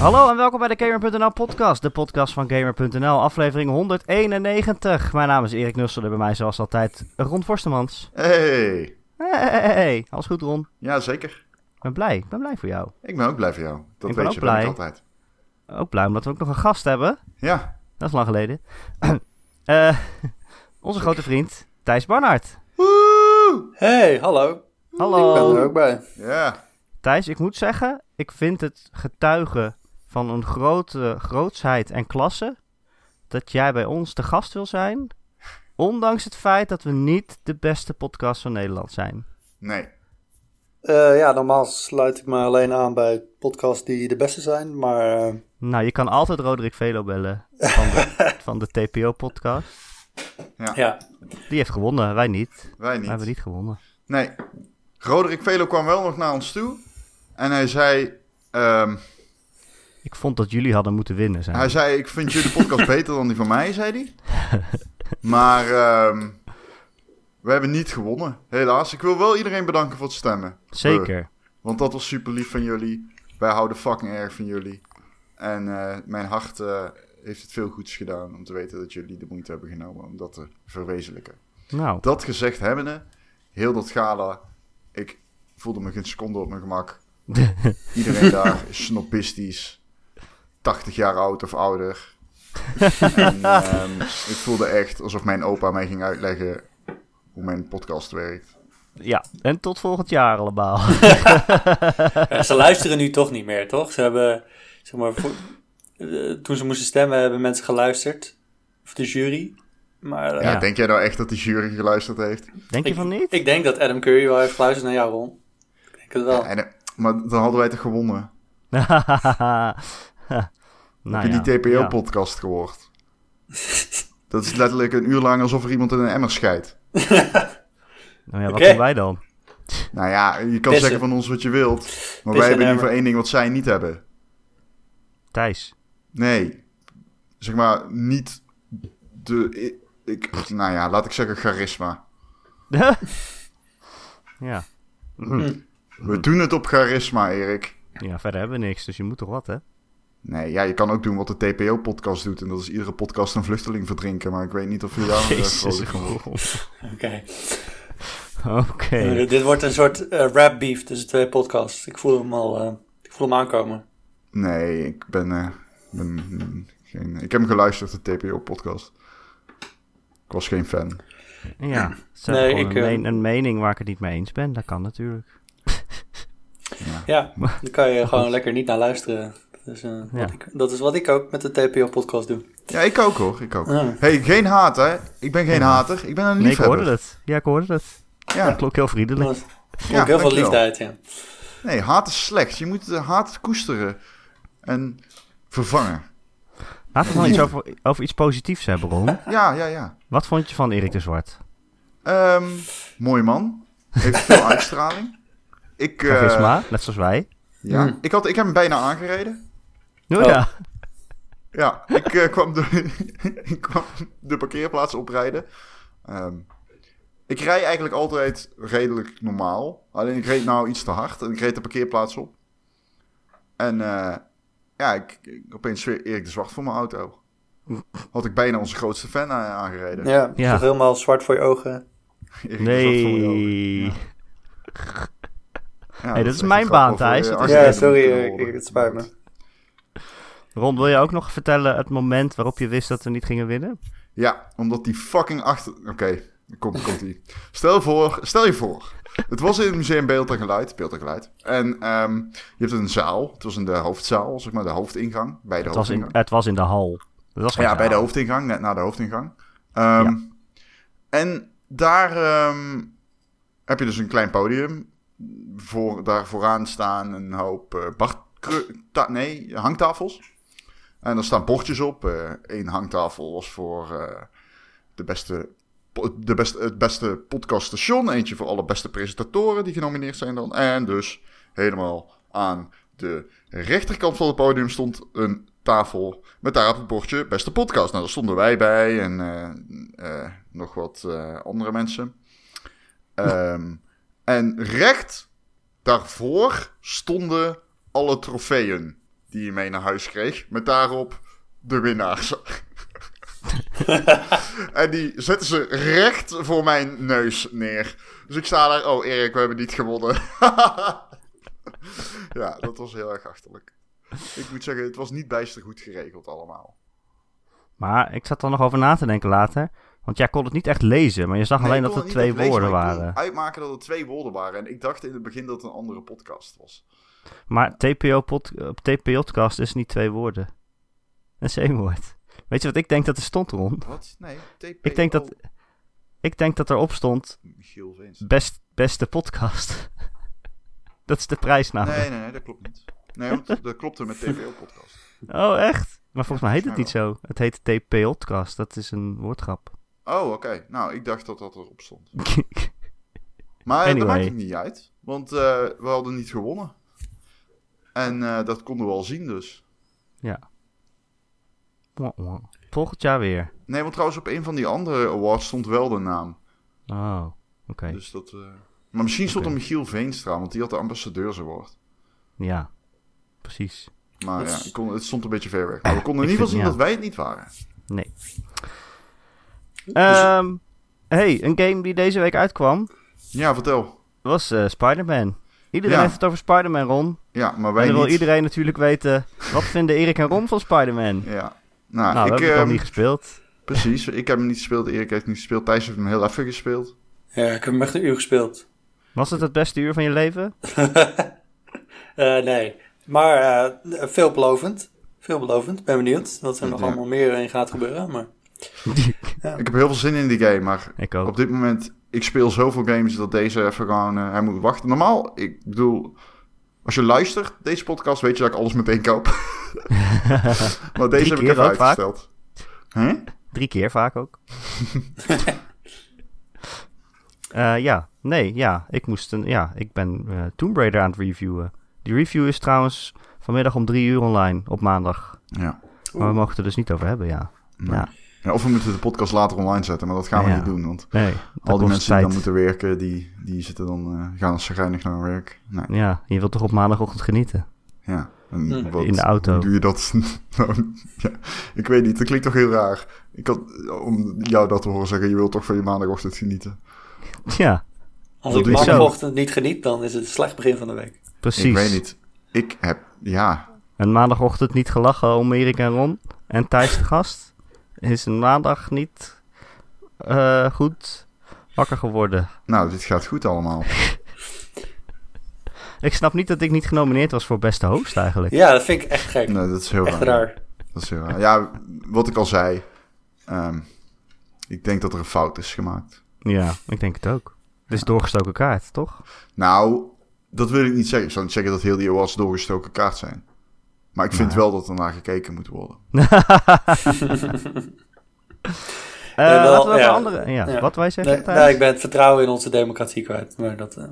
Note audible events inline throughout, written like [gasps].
Hallo en welkom bij de Gamer.nl podcast, de podcast van Gamer.nl, aflevering 191. Mijn naam is Erik Nussel en bij mij zoals altijd Ron Forstemans. Hey, Hey, hey, hey, alles goed Ron? ja zeker. Ik ben blij, ik ben blij voor jou. Ik ben ook blij voor jou. Dat Ik ben weet ook je blij. altijd. Ook blij omdat we ook nog een gast hebben, Ja. dat is lang geleden. [clears throat] Eh, onze grote vriend Thijs Barnard. Woe! Hey, hallo. Ik ben er Hallo. ook bij. Ja. Thijs, ik moet zeggen, ik vind het getuigen van een grote grootsheid en klasse dat jij bij ons te gast wil zijn, ondanks het feit dat we niet de beste podcast van Nederland zijn. Nee. Eh, ja, normaal sluit ik me alleen aan bij podcasts die de beste zijn, maar eh, Nou, je kan altijd Roderick Velo bellen van de, [laughs] van de TPO-podcast. ja. Die heeft gewonnen, wij niet. Wij Wij niet. hebben niet gewonnen. Nee. Roderick Velo kwam wel nog naar ons toe. En hij zei... ehm, Ik vond dat jullie hadden moeten winnen. Zijn. hij zei, ik vind jullie podcast [laughs] beter dan die van mij, zei hij. Maar ehm, we hebben niet gewonnen, helaas. Ik wil wel iedereen bedanken voor het stemmen. Zeker. Want dat was super lief van jullie. Wij houden fucking erg van jullie. En eh, mijn hart eh, heeft het veel goeds gedaan om te weten dat jullie de moeite hebben genomen om dat te verwezenlijken. Nou, Dat gezegd hebbende, heel dat gala, ik voelde me geen seconde op mijn gemak. [laughs] Iedereen daar is snobistisch, 80 jaar oud of ouder. [laughs] en ehm, ik voelde echt alsof mijn opa mij ging uitleggen hoe mijn podcast werkt. ja. En tot volgend jaar allemaal. [laughs] Ja, ze luisteren nu toch niet meer, toch? Ze hebben, zeg maar, voor- eh, toen ze moesten stemmen hebben mensen geluisterd. Of de jury. Maar eh, Ja, Ja. denk jij nou echt dat die jury geluisterd heeft? Denk je van niet? ik denk dat Adam Curry wel heeft geluisterd naar jou, Ron. Ik denk het wel. En, maar dan hadden wij toch gewonnen? [laughs] nou, Heb je ja. die Ja. TPO-podcast gehoord? [laughs] Dat is letterlijk een uur lang alsof er iemand in een emmer scheidt. [laughs] Nou ja, wat doen wij dan? Nou ja, je kan Pissen. zeggen van ons wat je wilt. Maar Pissen wij hebben in ieder geval één ding wat zij niet hebben. Thijs. Nee. Zeg maar, niet de... Ik, ik- nou ja, laat ik zeggen charisma. [laughs] ja. We doen het op charisma, Erik. ja, verder hebben we niks, dus je moet toch wat, hè? Nee, ja, je kan ook doen wat de TPO-podcast doet. En dat is iedere podcast een vluchteling verdrinken. Maar ik weet niet of je daar van wordt. [laughs] Oké. Oké. Eh, dit wordt een soort eh, rap beef tussen twee podcasts. Ik voel hem al eh, ik voel hem aankomen. Nee, ik ben, eh, ben geen... Ik heb hem geluisterd, de TPO-podcast. Ik was geen fan. Ja, ze Nee, ik, een, eh, men- een mening waar ik het niet mee eens ben. Dat kan natuurlijk. Ja, [laughs] dan kan je gewoon lekker niet naar luisteren. Dat is, eh, Ja. wat ik, dat is wat ik ook met de TPO-podcast doe. Ja, ik ook hoor, ik ook. Ja. hey, geen haat hè. Ik ben geen Ja. hater, ik ben een Nee, ik liefhebber. hoorde het. Ja, ik hoorde het. Ja, Dat klonk heel Dat vriendelijk. Ja, ook heel veel liefde uit, ja. nee, haat is slecht. Je moet de haat koesteren en vervangen. Laten we dan iets over, over iets positiefs hebben, Ron. Ja, ja, ja. Wat vond je van Erik de Zwart? Ehm mooi man. Heeft veel [laughs] uitstraling. Ik, eh, Charisma, net zoals wij. ja, Mm. ik, had, ik heb hem bijna aangereden. Oh, Oh. ja. Ja, ik, eh, kwam, de, [laughs] ik kwam de parkeerplaats oprijden. Ehm, ik rij eigenlijk altijd redelijk normaal. Alleen ik reed nou iets te hard en ik reed de parkeerplaats op. En eh, ja, ik, ik opeens weer Erik de Zwart voor mijn auto. Had ik bijna onze grootste fan aangereden. Ja, Ja. toch helemaal zwart voor je ogen. Erik de Zwart voor Nee. ogen. [laughs] Ja, Hey, dat is mijn baan, Thijs. eh, je Ja, sorry, ik- het spijt me. Ron, wil je ook nog vertellen het moment waarop je wist dat we niet gingen winnen? Ja, omdat die fucking achter... Oké, komt komt ie. Stel, voor, stel je voor, het was in het museum Beeld en Geluid. Beeld en Geluid. En ehm, je hebt een zaal. Het was in de hoofdzaal, zeg maar, de hoofdingang. Bij de Het was, in, het was in de hal. Het was Ja, bij de hoofdingang, net na de hoofdingang. Ehm, Ja. En daar ehm, heb je dus een klein podium. Voor, daar vooraan staan een hoop eh bar- nee, hangtafels. En er staan bordjes op. Eén hangtafel was voor eh, de beste, de beste, het beste podcaststation. Eentje voor alle beste presentatoren die genomineerd zijn dan. En dus helemaal aan de rechterkant van het podium stond een tafel met daarop het bordje beste podcast. Nou, daar stonden wij bij en eh, eh, nog wat eh, andere mensen. Ehm, en recht daarvoor stonden alle trofeeën die je mee naar huis kreeg. Met daarop de winnaars. [laughs] en die zetten ze recht voor mijn neus neer. Dus ik sta daar, oh Erik, we hebben niet gewonnen. [laughs] ja, dat was heel erg achterlijk. Ik moet zeggen, het was niet bijster goed geregeld allemaal. Maar ik zat er nog over na te denken later. Want jij kon het niet echt lezen, maar je zag Nee, alleen dat kon het het niet twee lezen, woorden maar ik kon waren. uitmaken dat het twee woorden waren. En ik dacht in het begin dat het een andere podcast was. Maar TPO pod, op TPO-podcast is niet twee woorden. Dat is één woord. Weet je wat ik denk dat er stond, Ron? Wat? Nee, TPO. Ik denk dat, ik denk dat erop stond Michiel best, beste podcast. [laughs] dat is de prijsnaam. Nee, nee, nee, dat klopt niet. Nee, want dat klopte met TPO-podcast. Oh, echt? Maar volgens Ja, mij heet het niet zo. Het heet TPO-podcast. Dat is een woordgrap. Oh, oké. Nou, ik dacht dat dat erop stond. [laughs] Maar eh, Anyway. dat maakt het niet uit. Want eh, we hadden niet gewonnen. En eh, dat konden we al zien dus. ja. Volgend jaar weer. Nee, want trouwens op een van die andere awards stond wel de naam. Oh, oké. Dus dat... eh, Maar misschien stond er Michiel Veenstra, want die had de ambassadeursaward. Ja, precies. Maar ja, kon, het stond een beetje ver weg. Maar we konden in ieder geval zien dat wij het niet waren. Nee. Ehm hey, een game die deze week uitkwam Ja, vertel. was eh Spider-Man. Iedereen Ja. heeft het over Spider-Man, Ron. Ja, maar En wij dan wil niet. iedereen natuurlijk weten, wat vinden Erik en Ron van Spider-Man? Ja. Nou, nou, ik, het al ehm, niet gespeeld. precies. Ik heb hem niet gespeeld. Erik heeft hem niet gespeeld. Thijs heeft hem heel even gespeeld. Ja, ik heb hem echt een uur gespeeld. Was het het beste uur van je leven? [laughs] Eh, nee, maar eh, veelbelovend. Veelbelovend. Ben benieuwd wat er nog allemaal meer in gaat gebeuren. Maar [laughs] Ik heb heel veel zin in die game, maar Ik ook. op dit moment... Ik speel zoveel games dat deze even gewoon... eh, hij moet wachten. Normaal, ik bedoel... Als je luistert, deze podcast, weet je dat ik alles meteen koop. [laughs] maar deze heb ik even uitgesteld. Huh? Drie keer vaak ook. [laughs] Eh, ja, nee, ja. Ik moest een, ja, ik ben eh Tomb Raider aan het reviewen. Die review is trouwens vanmiddag om drie uur online op maandag. Ja. Maar we mogen het er dus niet over hebben, ja. Nee. Ja. Ja, Of we moeten de podcast later online zetten, maar dat gaan we Ja. niet doen. Want Nee, al die mensen die dan moeten werken, die, die zitten dan, eh, gaan als chagrijnig naar hun werk. Nee, Ja, je wilt toch op maandagochtend genieten? ja. En Hm. wat- In de auto. Hoe doe je dat? [laughs] Nou, ja, ik weet niet, dat klinkt toch heel raar. Ik had, om jou dat te horen zeggen, je wilt toch van je maandagochtend genieten. Ja, als Dat ik maandagochtend niet geniet, dan is het een slecht begin van de week. precies. Ik weet niet. Ik heb, ja, Een maandagochtend niet gelachen om Erik en Ron. En Thijs de gast is een maandag niet eh, goed wakker geworden. nou, dit gaat goed allemaal. [laughs] Ik snap niet dat ik niet genomineerd was voor beste host eigenlijk. Ja, dat vind ik echt gek. Nee, dat is heel echt raar. raar. Dat is heel raar. Ja, wat ik al zei. ehm, ik denk dat er een fout is gemaakt. Ja, ik denk het ook. Het is doorgestoken kaart, toch? Nou, dat wil ik niet zeggen. Ik zou niet zeggen dat heel die awards doorgestoken kaart zijn. Maar ik vind wel dat er naar gekeken moet worden. [laughs] Eh, Ja, wel, laten we over ja. andere... Ja, Ja. wat wij zeggen, Nee, nee, ik ben het vertrouwen in onze democratie kwijt. Maar dat, eh,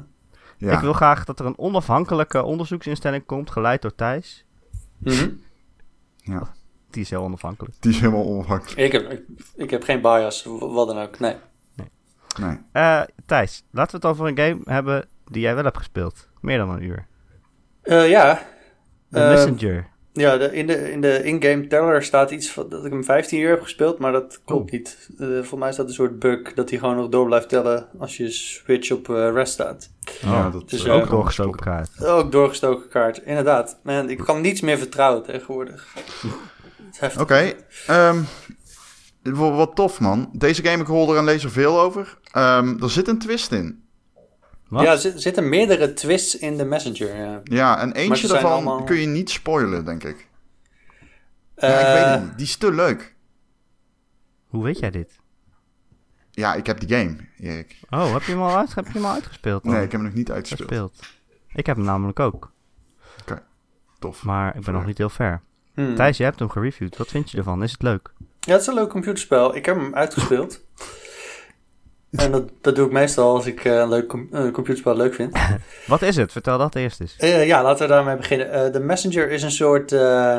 Ja, Ik wil graag dat er een onafhankelijke onderzoeksinstelling komt, geleid door Thijs. mhm. ja, Die is heel onafhankelijk. die is helemaal onafhankelijk. ik, heb, ik, ik heb geen bias, wat dan ook. Nee. Nee. Eh, Thijs, laten we het over een game hebben die jij wel hebt gespeeld. Meer dan een uur. Eh, ja. The Messenger. Ja, de, in de in de in-game teller staat iets van dat ik hem 15 uur heb gespeeld, maar dat klopt Oh. niet. Eh volgens mij is dat een soort bug dat hij gewoon nog door blijft tellen als je Switch op eh, rest staat. Ja, Oh, dat dus, eh, Ook doorgestoken kaart. Ook doorgestoken kaart, inderdaad. Man, ik kan niets meer vertrouwen tegenwoordig. [laughs] Is. Oké, ehm, wa- wat tof man. Deze game, ik hoor er en lees er veel over. Ehm, er zit een twist in. Wat? Ja, er zit- zitten meerdere twists in de Messenger. Ja. Ja, en eentje daarvan allemaal- kun je niet spoilen, denk ik. Ja, ik Eh, weet het niet. Die is te leuk. Hoe weet jij dit? Ja, ik heb die game, Erik. Oh, heb je hem al, uit, heb je hem al uitgespeeld? Dan? Nee, ik heb hem nog niet uitgespeeld. gespeeld. Ik heb hem namelijk ook. Tof. Maar ik ben nog niet heel ver. hmm. Thijs, jij hebt hem gereviewd. Wat vind je ervan? Is het leuk? Ja, het is een leuk computerspel. Ik heb hem uitgespeeld. En dat, dat doe ik meestal als ik eh, een leuk com- een computerspel leuk vind. [laughs] Wat is het? Vertel dat eerst eens. Eh, ja, laten we daarmee beginnen. Eh, de Messenger is een soort eh,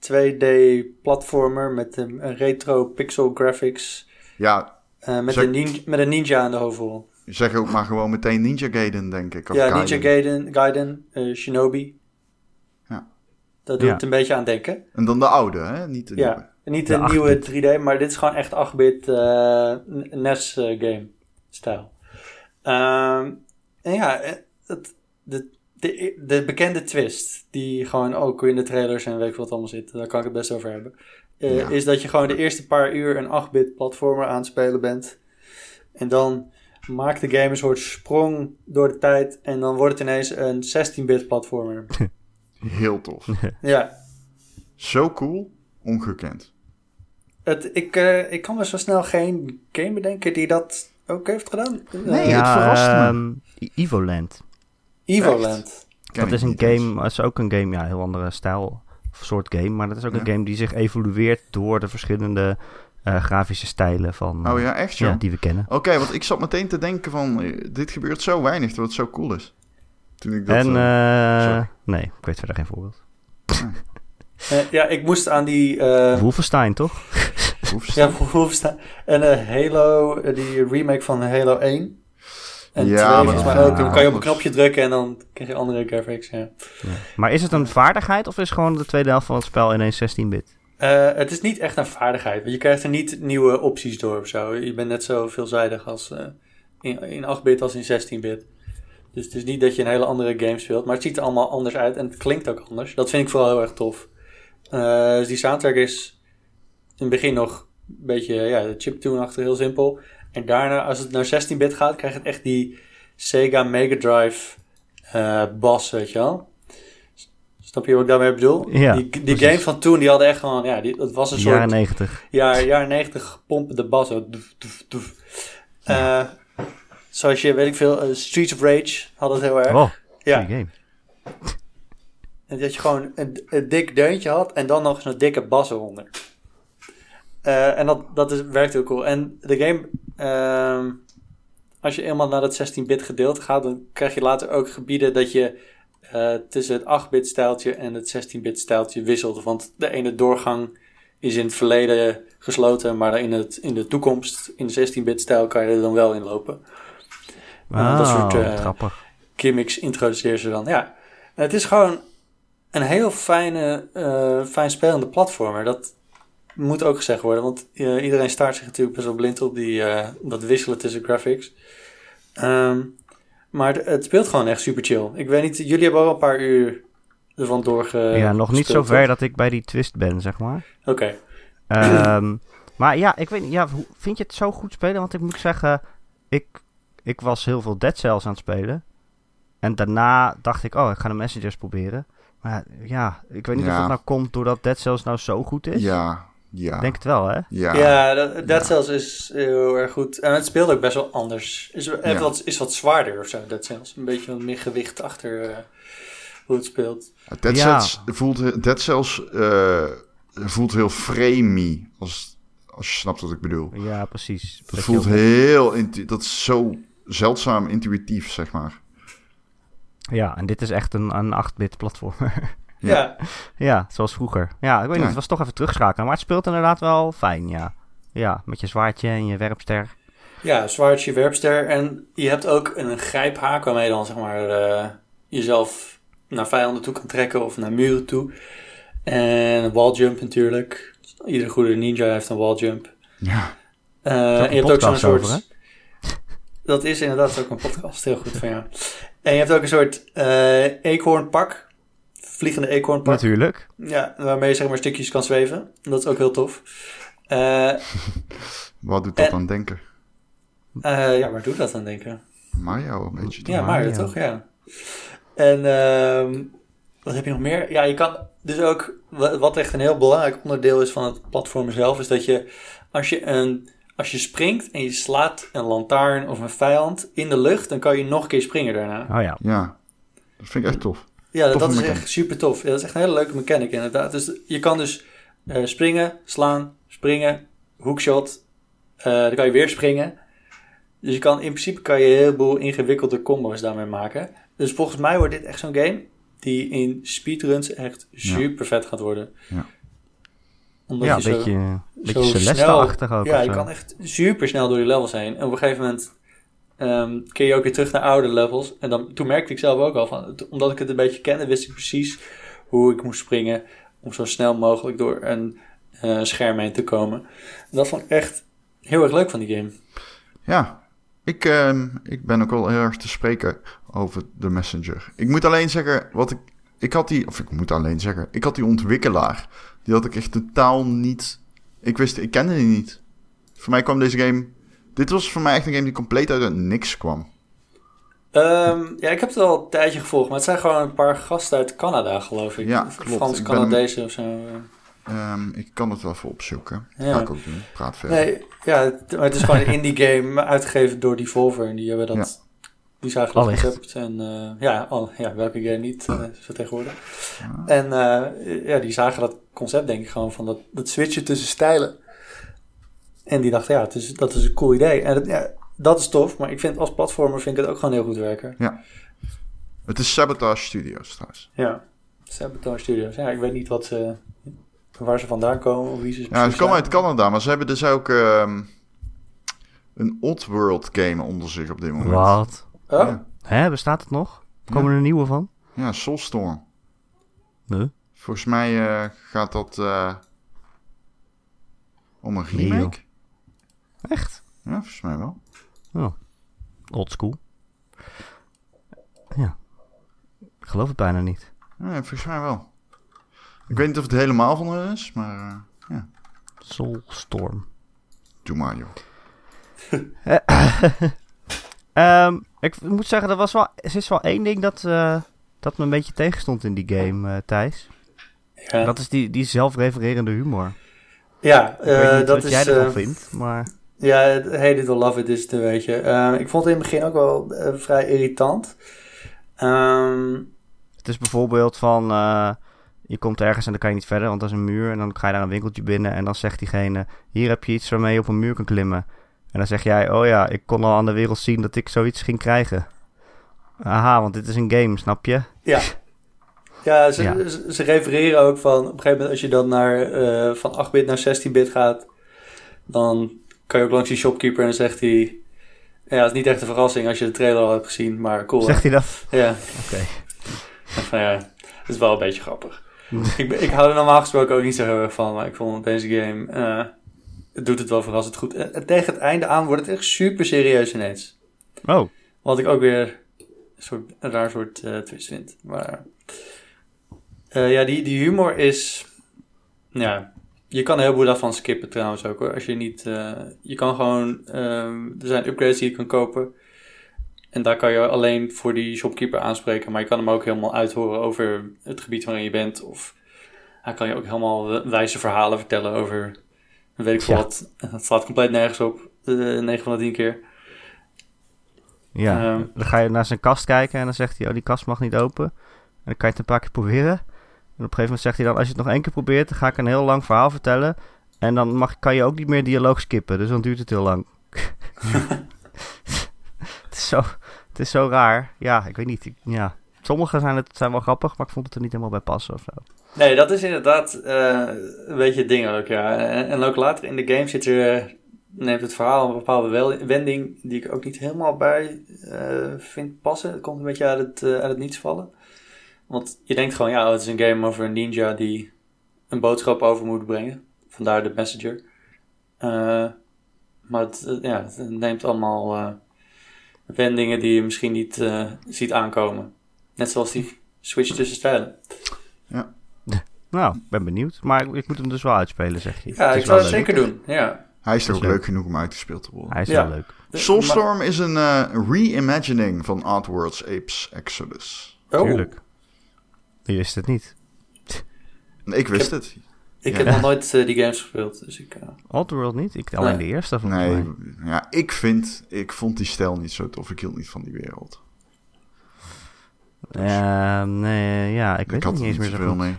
2D-platformer met een, een retro pixel graphics. Ja, eh, met, Zeg- een ninja, met een ninja aan de hoofdrol. zeg ook maar gewoon meteen Ninja Gaiden, denk ik. Of ja, Gaiden. Ninja Gaiden, Gaiden eh, Shinobi. Ja. Dat doet Ja. het een beetje aan denken. En dan de oude, hè? Niet de nieuwe. Ja, niet De een nieuwe 8-bit. 3D, maar dit is gewoon echt 8-bit eh, NES eh, game stijl. Ehm, en ja, eh, het, de, de, de bekende twist, die gewoon ook in de trailers en weet ik wat allemaal zit, daar kan ik het best over hebben, eh, Ja. is dat je gewoon de eerste paar uur een 8-bit platformer aan het spelen bent. En dan maakt de game een soort sprong door de tijd en dan wordt het ineens een 16-bit platformer. [laughs] Heel tof. ja, Zo cool, ongekend. Het, ik, eh, ik kan me zo snel geen game bedenken die dat ook heeft gedaan. Nee, Eh, het verrast me. ehm, Evoland. Evoland. Dat is een game, dat is ook een game, ja, heel andere stijl of soort game. Maar dat is ook Ja. een game die zich evolueert door de verschillende eh, grafische stijlen van, Oh ja, echt ja, die we kennen. Oké, want ik zat meteen te denken van... eh, dit gebeurt zo weinig, dat het zo cool is. Toen ik dat... en eh, nee, ik weet verder geen voorbeeld. Eh, ja, ik moest aan die... eh Wolfenstein, toch? [laughs] ja, Wolfenstein. [laughs] En eh, Halo, eh, die remake van Halo 1. En Ja, 2 maar ook. Dan kan je op een knopje drukken en dan krijg je andere graphics. Ja. Ja. Maar is het een vaardigheid of is gewoon de tweede helft van het spel ineens 16-bit? Eh, het is niet echt een vaardigheid. Want je krijgt er niet nieuwe opties door of zo. Je bent net zo veelzijdig als eh, in, in 8-bit als in 16-bit. Dus het is niet dat je een hele andere game speelt. Maar het ziet er allemaal anders uit en het klinkt ook anders. Dat vind ik vooral heel erg tof. Eh, dus die soundtrack is het begin nog een beetje ja, chiptune-achtig, heel simpel. En daarna, als het naar 16-bit gaat, krijg je echt die Sega Mega Drive eh bas, weet je wel. Snap je wat ik daarmee bedoel? Ja, die die games van toen, die hadden echt gewoon, ja, die, dat was een soort Jaren 90. jaar, jaren 90 pompen de bas. Zo, doef, doef, doef. Eh, zoals je, weet ik veel, eh, Streets of Rage had het heel erg. Oh, ja, game. en dat je gewoon een, een dik deuntje had en dan nog eens een dikke bas eronder. Eh, en dat, dat is, werkt heel cool. En de game, ehm, als je eenmaal naar het 16-bit gedeelte gaat, dan krijg je later ook gebieden dat je eh, tussen het 8-bit stijltje en het 16-bit stijltje wisselt. Want de ene doorgang is in het verleden gesloten, maar in, het, in de toekomst, in de 16-bit stijl, kan je er dan wel in lopen. Ja, dat soort, eh, grappig. gimmicks introduceer ze dan. Ja, het is gewoon een heel fijne, eh, fijn spelende platformer. Dat moet ook gezegd worden, want eh, iedereen staart zich natuurlijk best wel blind op die, eh, dat wisselen tussen graphics. Ehm, maar het, het speelt gewoon echt super chill. Ik weet niet, jullie hebben al een paar uur ervan doorge. ja, nog niet zo ver dat ik bij die twist ben, zeg maar. Oké. Ehm, maar ja, ik weet niet, ja, hoe- vind je het zo goed spelen? Want ik moet zeggen, ik, ik was heel veel Dead Cells aan het spelen. En daarna dacht ik, oh, ik ga de Messengers proberen. Maar ja, ik weet niet of dat nou komt doordat Dead Cells nou zo goed is. Ja, ja. Ik denk het wel, hè? ja. Ja, dat, Dead Ja. Cells is heel erg goed. En het speelt ook best wel anders. Is, Ja. wat, is wat zwaarder of zo, Dead Cells. Een beetje wat meer gewicht achter eh, hoe het speelt. Dead Ja. Cells voelt, Dead Cells eh, voelt heel framey, als, als je snapt wat ik bedoel. Ja, precies. Dat voelt heel, intu- dat is zo zeldzaam intuïtief, zeg maar. Ja, en dit is echt een, een 8-bit platformer. [laughs] Ja. Ja, zoals vroeger. Ja, ik weet niet, het was toch even terugschakelen. Maar het speelt inderdaad wel fijn, ja. Ja, met je zwaardje en je werpster. ja, zwaardje, werpster. En je hebt ook een grijphaak waarmee je dan zeg maar eh, jezelf naar vijanden toe kan trekken of naar muren toe. En een walljump natuurlijk. Iedere goede ninja heeft een walljump. Ja. Eh, en je hebt ook zo'n soort. over, dat is inderdaad ook een podcast, heel goed van jou. En je hebt ook een soort eh eekhoornpak, vliegende eekhoornpak. Natuurlijk. Ja, waarmee je zeg maar stukjes kan zweven. Dat is ook heel tof. Eh, [laughs] Wat doet dat En- aan denken? eh, ja, waar doet dat aan denken? Mario een beetje. toch? Ja, Mario Mario. toch? Ja. En ehm, wat heb je nog meer? Ja, je kan dus ook, wa- wat echt een heel belangrijk onderdeel is van het platform zelf, is dat je als je, een, als je springt en je slaat een lantaarn of een vijand in de lucht, dan kan je nog een keer springen daarna. Oh ja. Ja, dat vind ik echt tof. Ja, dat is echt super tof. Ja, dat is echt een hele leuke mechanic inderdaad. Dus je kan dus eh, springen, slaan, springen, hookshot. eh dan kan je weer springen. Dus je kan, in principe kan je een heleboel ingewikkelde combos daarmee maken. Dus volgens mij wordt dit echt zo'n game die in speedruns echt super vet gaat worden. Ja. Omdat Ja, een je zo- beetje, een beetje zo Celeste-achtig ook. Ja, je zo. kan echt super snel door die levels heen. En op een gegeven moment ehm keer je ook weer terug naar oude levels. En dan, toen merkte ik zelf ook al van, omdat ik het een beetje kende, wist ik precies hoe ik moest springen om zo snel mogelijk door een eh, scherm heen te komen. Dat vond ik echt heel erg leuk van die game. Ja, ik, ehm, ik ben ook wel heel erg te spreken over de Messenger. Ik moet alleen zeggen, wat ik, ik had die, of ik moet alleen zeggen, ik had die ontwikkelaar. Die had ik echt totaal niet, ik wist, ik kende die niet. Voor mij kwam deze game, dit was voor mij echt een game die compleet uit het niks kwam. Ehm, ja, ik heb het al een tijdje gevolgd, maar het zijn gewoon een paar gasten uit Canada, geloof ik. Ja, klopt. Frans Ik ben- Canadezen of zo. Ehm, ik kan het wel even opzoeken. Ja. Ga ik ook doen. Praat verder. Nee, ja, het, maar het is gewoon een indie game [laughs] uitgegeven door Devolver. En die hebben dat, die zagen dat Allicht. concept. En eh, ja, al, ja, welke game niet, eh, zo tegenwoordig. Ja. En eh, ja, die zagen dat concept denk ik gewoon van dat, dat switchen tussen stijlen. En die dachten, ja, het is, dat is een cool idee. En dat, ja, dat is tof, maar ik vind als platformer vind ik het ook gewoon heel goed werken. Het is Sabotage Studios trouwens. Ja, Sabotage Studios. Ja, ik weet niet wat ze, waar ze vandaan komen of wie ze Ja, ze komen uit. Canada, maar ze hebben dus ook ehm, een Oddworld game onder zich op dit moment. Wat? Oh, Ja. Hè, bestaat het nog? Komen er een nieuwe van? Ja, Soulstorm. Nee. Volgens mij eh, gaat dat eh, om een Nee, remake. Echt? Ja, volgens mij wel. Oh. Old school. Ja. Ik geloof het bijna niet. Ja, volgens mij wel. Ik weet niet of het helemaal van hun is, maar eh, ja, Soulstorm. doe maar joh. [coughs] Ehm, ik moet zeggen, er, was wel, er is wel één ding dat, eh, dat me een beetje tegenstond in die game, eh, Thijs. ja, Dat is die, die zelfrefererende humor. ja Ik weet eh, niet dat wat is... jij ervan eh, vindt, maar... Ja, het hate it or love it is het een beetje. Eh, ik vond het in het begin ook wel eh, vrij irritant. Ehm, Het is bijvoorbeeld van... eh, je komt ergens en dan kan je niet verder, want dat is een muur. En dan ga je naar een winkeltje binnen en dan zegt diegene... Hier heb je iets waarmee je op een muur kan klimmen. En dan zeg jij... Oh ja, ik kon al aan de wereld zien dat ik zoiets ging krijgen. Aha, want dit is een game, snap je? ja. [laughs] Ja, ze, Ja. Ze, ze refereren ook van... Op een gegeven moment als je dan naar, eh, van 8-bit naar 16-bit gaat... Dan kan je ook langs die shopkeeper en dan zegt hij... Ja, het is niet echt een verrassing als je de trailer al hebt gezien, maar cool. hè? Zegt hij dat? Ja, Oké. van ja, het is wel een beetje grappig. [laughs] ik, ik hou er normaal gesproken ook niet zo heel erg van, maar ik vond deze game... eh, het doet het wel verrassend goed. En tegen het einde aan wordt het echt super serieus ineens. Oh, Wat ik ook weer een, soort, een raar soort eh, twist vind. Maar eh, ja, die, die humor is... Ja, je kan een heleboel daarvan skippen trouwens ook hoor. Als je niet... eh, je kan gewoon... ehm, er zijn upgrades die je kan kopen. En daar kan je alleen voor die shopkeeper aanspreken. Maar je kan hem ook helemaal uithoren over het gebied waarin je bent. Of hij kan je ook helemaal wijze verhalen vertellen over... Weet ik veel Ja. wat. Dat slaat compleet nergens op. eh 9 van de 10 keer. ja. Ehm. dan ga je naar zijn kast kijken en dan zegt hij... Oh, die kast mag niet open. En dan kan je het een paar keer proberen. En op een gegeven moment zegt hij dan... Als je het nog één keer probeert, dan ga ik een heel lang verhaal vertellen. En dan mag, kan je ook niet meer dialoog skippen. Dus dan duurt het heel lang. [laughs] het, is zo, het is zo raar. Ja, ik weet niet. Ik- ja. Sommige zijn, het, zijn wel grappig, maar ik vond het er niet helemaal bij passen of zo. Nee, dat is inderdaad eh, een beetje het ding ook, ja. En, en ook later in de game zit er, eh, neemt het verhaal een bepaalde wending die ik ook niet helemaal bij eh, vind passen. Het komt een beetje uit het, eh, uit het niets vallen. Want je denkt gewoon, ja, het is een game over een ninja die een boodschap over moet brengen. Vandaar de messenger. Eh, maar het, eh, ja, het neemt allemaal eh, wendingen die je misschien niet eh, ziet aankomen. Net zoals die switch tussen stijlen. Nou, ik ben benieuwd. Maar ik, ik moet hem dus wel uitspelen, zeg je. Ja, ik wel het zeker doen. Ja. Hij is toch ook leuk. leuk genoeg om uitgespeeld te worden. Hij is Ja. wel leuk. Soulstorm is een eh, reimagining van Artworld's Apes Exodus. oh, Tuurlijk. Je wist het niet. Ik wist het. ik Ja. heb nog nooit eh, die games gespeeld, dus ik... Oddworld niet? Ik, alleen Nee. de eerste volgens Nee, mij. ja, ik vind, ik vond die stijl niet zo tof. Ik hield niet van die wereld. Eh, nee, ja, ik, Ik, weet had het niet eens meer zo zoveel goed. mee.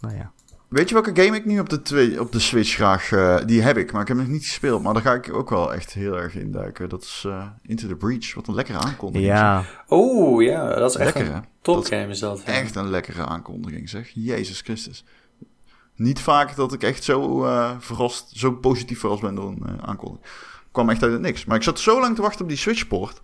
Nou ja. Weet je welke game ik nu op de, twee, op de Switch graag... eh, die heb ik, maar ik heb nog niet gespeeld. Maar daar ga ik ook wel echt heel erg in duiken. Dat is eh, Into the Breach. Wat een lekkere aankondiging. Ja, Oh, ja, dat is echt een topgame is dat. ja. Echt een lekkere aankondiging, zeg. Jezus Christus. Niet vaak dat ik echt zo eh, verrast, zo positief verrast ben door een eh, aankondiging. Kwam echt uit het niks. Maar ik zat zo lang te wachten op die Switchport.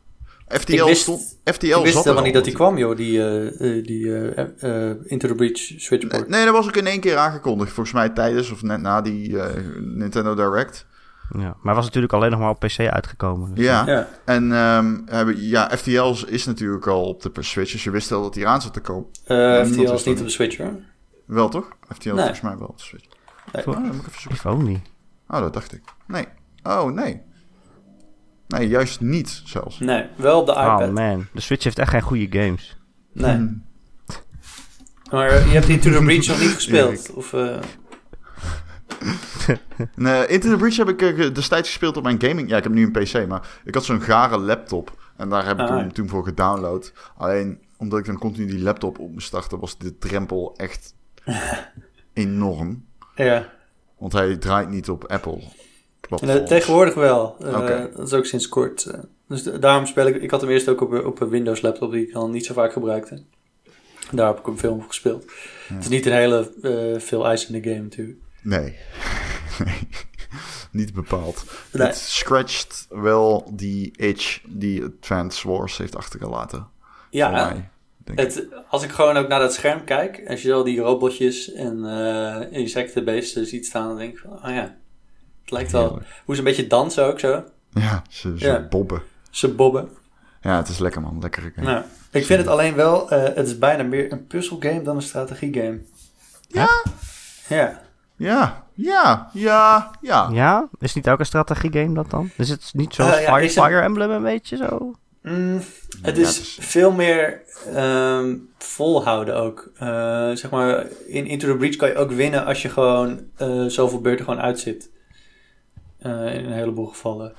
FTL Ik wist- stond... FTL ik wist er helemaal al niet dat die kwam, joh, die, eh, eh, die eh, eh, Into the Breach switchboard. Nee, dat was ook in één keer aangekondigd. Volgens mij tijdens of net na die Nintendo Direct. Ja. Maar was natuurlijk alleen nog maar op PC uitgekomen. dus- Ja. Ja, En ehm, hebben, ja, FTL is natuurlijk al op de Switch. Dus je wist al dat die eraan zat te komen. FTL is niet op de Switch, hoor. Wel toch? FTL Nee. volgens mij wel op de Switch. Nee. Oh, dan moet ik even zoeken. Only. Oh, dat dacht ik. Nee. Oh, nee. Nee, juist niet zelfs. Nee, wel op de iPad. Oh man, de Switch heeft echt geen goede games. nee. Hmm. Maar eh, je hebt Into the [laughs] Breach nog niet gespeeld? Of, eh, [laughs] Nee, Into the Breach heb ik eh, destijds gespeeld op mijn gaming. Ja, ik heb nu een PC, maar ik had zo'n gare laptop. En daar heb ik Ah, hem toen voor gedownload. Alleen omdat ik dan continu die laptop op moest starten, was de drempel echt [laughs] enorm. ja, Want hij draait niet op Apple. Platforms. tegenwoordig wel. Eh. Dat is ook sinds kort. eh. dus de- daarom speel ik... Ik had hem eerst ook op, op een Windows laptop die ik al niet zo vaak gebruikte. Daar heb ik hem veel op gespeeld. Het is niet een hele eh, veel eisende game natuurlijk. [laughs] Nee. Niet bepaald. Nee. Het scratcht wel die itch die Advance Wars heeft achtergelaten. voor Ja, mij, denk ik. als ik gewoon ook naar dat scherm kijk... Als je al die robotjes en eh insectenbeesten ziet staan... Dan denk ik van, oh ja... Het lijkt wel... Hoe ze een beetje dansen ook zo. Ja, ze, ze Ja. bobben. Ze bobben. Ja, het is lekker man. Lekkere game. Nou, ik vind het alleen wel, eh, het is bijna meer een puzzelgame dan een strategiegame. Ja? Ja. Ja, ja, ja, ja. Ja? Is niet ook een strategiegame dat dan? Is het niet zoals Eh, ja, Fire, het- Emblem een beetje zo? Mm, het Ja, is het is- veel meer ehm, volhouden ook. Eh, zeg maar, in Into the Breach kan je ook winnen als je gewoon eh, zoveel beurten gewoon uitzit. Eh, in een heleboel gevallen.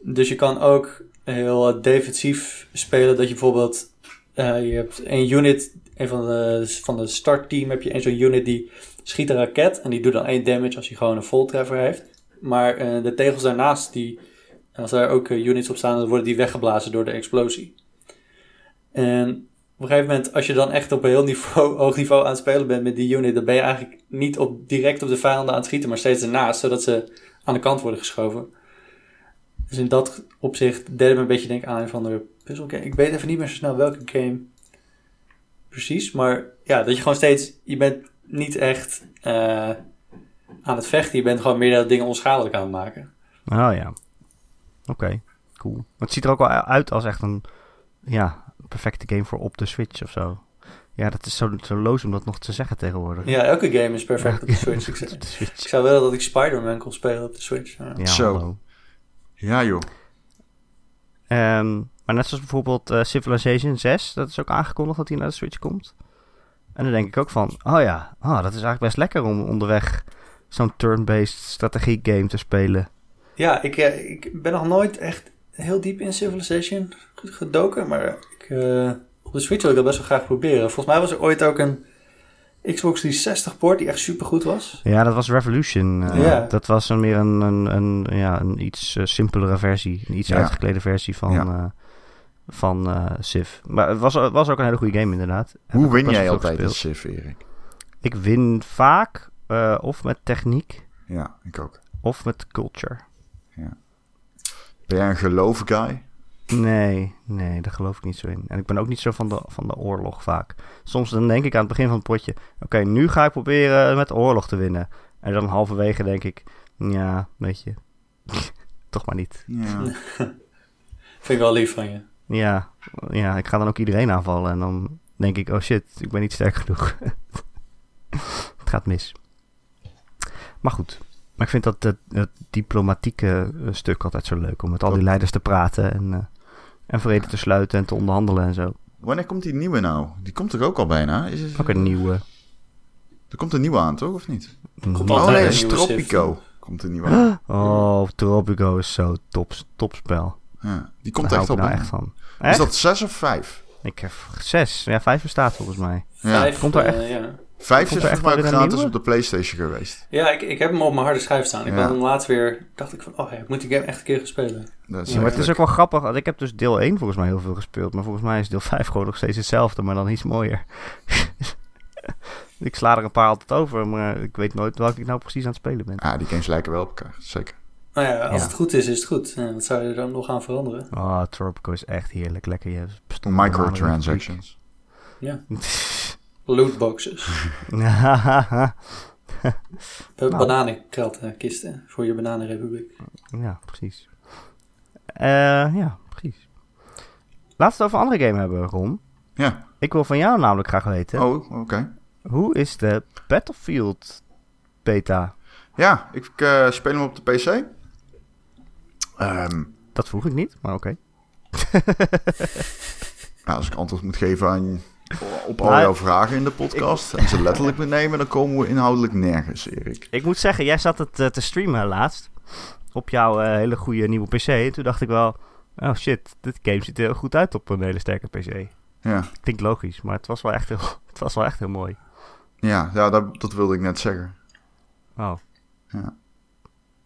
Dus je kan ook heel defensief spelen. Dat je bijvoorbeeld, eh, je hebt een unit, een van de, van de startteam heb je een zo'n unit die schiet een raket. En die doet dan één damage als hij gewoon een voltreffer heeft. Maar eh, de tegels daarnaast, die, als daar ook units op staan, dan worden die weggeblazen door de explosie. En op een gegeven moment, als je dan echt op een heel niveau, [laughs] hoog niveau aan het spelen bent met die unit, dan ben je eigenlijk niet op, direct op de vijanden aan het schieten, maar steeds ernaast, zodat ze aan de kant worden geschoven. Dus in dat opzicht deed me een beetje denken aan een van de puzzelgame. Ik weet even niet meer zo snel welke game precies, maar ja, dat je gewoon steeds, je bent niet echt eh, aan het vechten, je bent gewoon meer dat dingen onschadelijk aan het maken. Oh ja. Oké, cool. Het ziet er ook wel uit als echt een ja, perfecte game voor op de Switch of zo. Ja, dat is zo, zo loos om dat nog te zeggen tegenwoordig. Ja, elke game is perfect op de [laughs] Switch. Ik, Op de Switch. ik zou willen dat ik Spider-Man kon spelen op de Switch. Ja. Ja, Zo. hallo. Ja, joh. Ehm, maar net zoals bijvoorbeeld eh, Civilization 6, dat is ook aangekondigd dat hij naar de Switch komt. En dan denk ik ook van, oh ja, ah, dat is eigenlijk best lekker om onderweg zo'n turn-based strategie game te spelen. Ja, ik, eh, ik ben nog nooit echt heel diep in Civilization gedoken, maar ik, eh, de Switch wil ik dat best wel graag proberen. Volgens mij was er ooit ook een Xbox 360 port die echt super goed was. Ja, dat was Revolution. eh, Ja. Dat was een meer een, een, een, ja, een iets eh, simpelere versie. Een iets Ja. uitgeklede versie van, Ja. eh, van eh, Civ. Maar het was, was ook een hele goede game inderdaad. Hoe win jij altijd in. Civ, Erik? Ik win vaak eh, of met techniek Ja, ik ook. of met culture. Ben jij een geloof guy? Nee, nee, daar geloof ik niet zo in. En ik ben ook niet zo van de, van de oorlog vaak. Soms dan denk ik aan het begin van het potje... Oké, nu ga ik proberen met de oorlog te winnen. En dan halverwege denk ik... Ja, weet je... [laughs] Toch maar niet. Ja. [laughs] Vind ik wel lief van je. Ja, ja, ik ga dan ook iedereen aanvallen. En dan denk ik... Oh shit, ik ben niet sterk genoeg. [laughs] het gaat mis. Maar goed. Maar ik vind dat het, het diplomatieke eh, stuk altijd zo leuk. Om met al die leiders te praten. En, eh, en vrede te sluiten en te onderhandelen en zo. Wanneer komt die nieuwe nou? Die komt er ook al bijna. Is het, Ook een nieuwe... Er komt een nieuwe aan, toch? Of niet? Komt Oh nee, een nieuwe Stropico komt een nieuwe aan. [gasps] Oh, Tropico is zo top, topspel. Ja, die komt Daar echt al nou echt van. Is dat zes of vijf? Ik heb zes. Ja, vijf bestaat volgens mij. Ja. Vijf, Komt er eh, echt? ja. Vijf is volgens echt mij gratis op de Playstation geweest. Ja, ik, ik heb hem op mijn harde schijf staan. Ik Ja. ben hem laatst weer... dacht ik van, oh ja, ik moet die game echt een keer gaan spelen. Dat is Ja, maar het is ook wel grappig. want Ik heb dus deel 1 volgens mij heel veel gespeeld. Maar volgens mij is deel 5 gewoon nog steeds hetzelfde. Maar dan iets mooier. [laughs] ik sla er een paar altijd over. Maar ik weet nooit welke ik nou precies aan het spelen ben. Ja, die games lijken wel op elkaar. Zeker. Nou ja, als Ja. het goed is, is het goed. Ja, wat zou je er dan nog aan veranderen? Oh, Tropico is echt heerlijk. Lekker je Microtransactions. Ja, [laughs] Uh, [laughs] Nou. Bananenkrantenkisten voor je bananenrepubliek. precies. Eh, ja, precies. Laten we het over een andere game hebben, Ron. Ja. Ik wil van jou namelijk graag weten. Oh, oké. Hoe is de Battlefield beta? Ja, ik eh, speel hem op de PC. Ehm, Dat vroeg ik niet, maar oké. [laughs] nou, als ik antwoord moet geven aan, op al Maar- jouw vragen in de podcast en ze letterlijk moet nemen, dan komen we inhoudelijk nergens, Erik. Ik moet zeggen, jij zat het eh, te streamen laatst. Op jouw eh, hele goede nieuwe PC. En toen dacht ik wel... Oh shit, dit game ziet er heel goed uit op een hele sterke PC. Ja, Klinkt logisch, maar het was wel echt heel, [laughs] het was wel echt heel mooi. ja, ja dat, dat wilde ik net zeggen. Oh. Ja.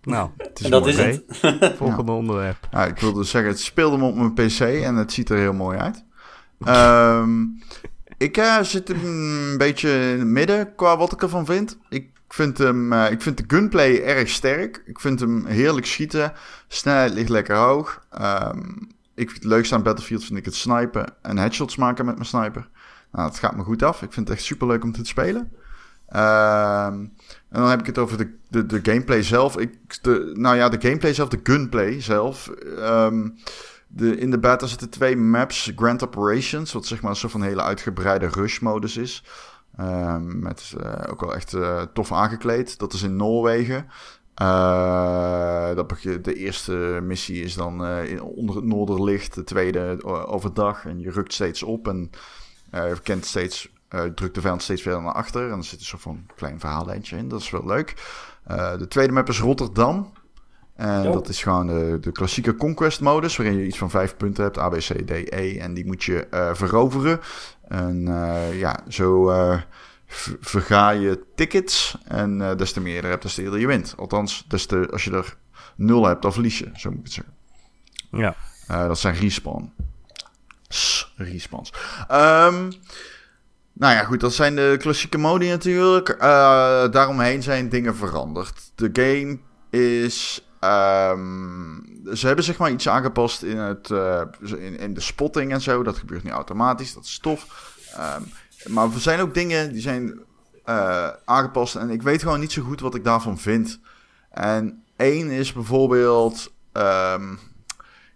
Nou, [laughs] Het En dat mooi. is het. volgende onderwerp. Ja, ik wilde zeggen, het speelde hem op mijn PC en het ziet er heel mooi uit. [laughs] Ehm, ik eh, zit een beetje in het midden qua wat ik ervan vind. Ik vind, hem, eh, ik vind de gunplay erg sterk. Ik vind hem heerlijk schieten. Snelheid ligt lekker hoog. Ehm, ik vind het leukste aan Battlefield vind ik het snipen en headshots maken met mijn sniper. Nou, dat gaat me goed af. Ik vind het echt super leuk om te spelen. Ehm, en dan heb ik het over de, de, de gameplay zelf. Ik, de, nou ja, de gameplay zelf, de gunplay zelf. Ehm, de, in de beta zitten twee maps. Grand Operations, wat zeg maar een soort van hele uitgebreide rush-modus is. Ehm, met eh, ook wel echt eh, tof aangekleed. Dat is in Noorwegen. Eh, dat de eerste missie is dan onder het noorderlicht. De tweede overdag. En je rukt steeds op en kent steeds, drukt de vijand steeds verder naar achter. En er zit een soort van klein verhaallijntje in. Dat is wel leuk. De tweede map is Rotterdam. En dat is gewoon de, de klassieke conquest modus, waarin je iets van vijf punten hebt, A, B, C, D, E. En die moet je eh, veroveren. En eh, ja, zo eh, verga je tickets. En des te meer je er hebt, des te eerder je wint. Althans, des te, als je er nul hebt, dan verlies je, zo moet ik het zeggen. Ja. Dat zijn respawn. Respawns. Ehm, nou ja, goed, dat zijn de klassieke modi natuurlijk. Daaromheen zijn dingen veranderd. De game is. Ehm, ze hebben zeg maar iets aangepast in, het, eh, in, de spotting en zo. Dat gebeurt nu automatisch, dat is tof. Ehm, maar er zijn ook dingen die zijn eh, aangepast. En ik weet gewoon niet zo goed wat ik daarvan vind. En één is bijvoorbeeld. ehm,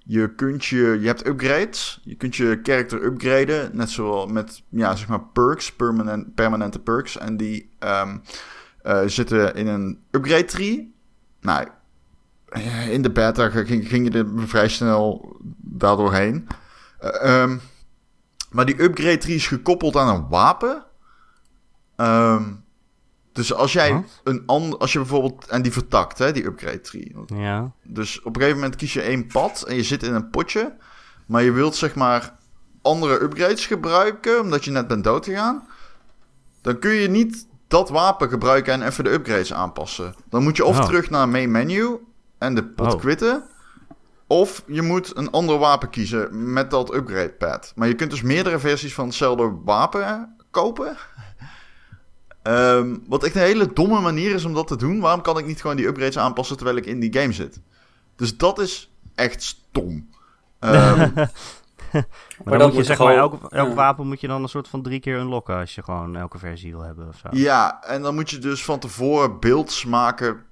je kunt je, je hebt upgrades. Je kunt je character upgraden. Net zoals met, ja, zeg maar perks, permanent, permanente perks. En die eh, zitten in een upgrade tree. Nou, in de beta ging, ging je er vrij snel daardoor heen. Eh, ehm, maar die upgrade tree is gekoppeld aan een wapen. Ehm, dus als jij Wat? een ander, als je bijvoorbeeld, en die vertakt, hè, die upgrade tree. Ja. Dus op een gegeven moment kies je één pad en je zit in een potje. Maar je wilt zeg maar andere upgrades gebruiken, omdat je net bent doodgegaan. Dan kun je niet dat wapen gebruiken en even de upgrades aanpassen. Dan moet je of Oh. terug naar main menu en de pot Oh. quitten. Of je moet een ander wapen kiezen met dat upgrade pad. Maar je kunt dus meerdere versies van hetzelfde wapen kopen. [laughs] Ehm, wat echt een hele domme manier is om dat te doen. Waarom kan ik niet gewoon die upgrades aanpassen terwijl ik in die game zit? Dus dat is echt stom. Ehm, [laughs] Maar, dan moet je zeg gewoon- maar, elk, elk ja. wapen moet je dan een soort van drie keer unlocken als je gewoon elke versie wil hebben of zo. ja, en dan moet je dus van tevoren beelds maken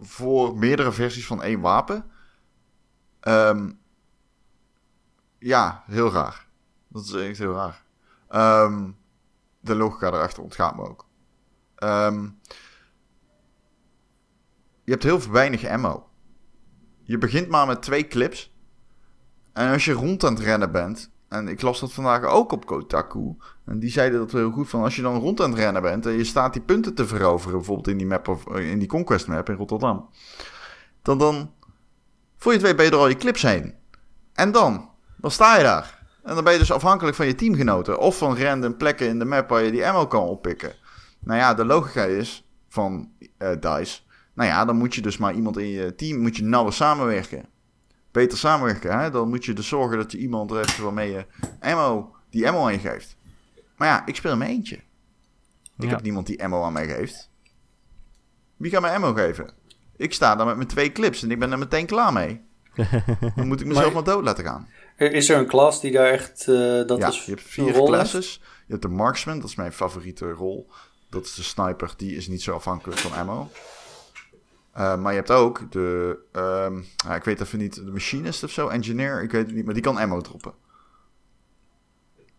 voor meerdere versies van één wapen. Ehm, ja, heel raar. Dat is echt heel raar. Ehm, de logica erachter ontgaat me ook. Ehm, je hebt heel weinig ammo. Je begint maar met twee clips. En als je rond aan het rennen bent. En ik las dat vandaag ook op Kotaku. En die zeiden dat heel goed van. Als je dan rond aan het rennen bent. En je staat die punten te veroveren. Bijvoorbeeld in die map of eh, in die Conquest map in Rotterdam. Dan dan. Voor je het weet ben je er al je clips heen. En dan. Dan sta je daar. En dan ben je dus afhankelijk van je teamgenoten. Of van random plekken in de map waar je die ammo kan oppikken. Nou ja, de logica is van eh, DICE. Nou ja, dan moet je dus maar iemand in je team moet je nauwer samenwerken. Beter samenwerken, hè? Dan moet je dus zorgen dat je iemand hebt waarmee je ammo, die ammo aan je geeft. Maar ja, ik speel in mijn eentje. Ik Ja. heb niemand die ammo aan mij geeft. Wie gaat mij ammo geven? Ik sta daar met mijn twee clips en ik ben er meteen klaar mee. [laughs] Dan moet ik mezelf maar, maar dood laten gaan. Is er een klas die daar echt... Uh, dat ja, is je hebt vier classes. Je hebt de marksman, dat is mijn favoriete rol. Dat is de sniper, die is niet zo afhankelijk van ammo. Uh, maar je hebt ook de, um, ja, ik weet even niet, de machinist of zo, engineer, ik weet het niet, maar die kan ammo droppen.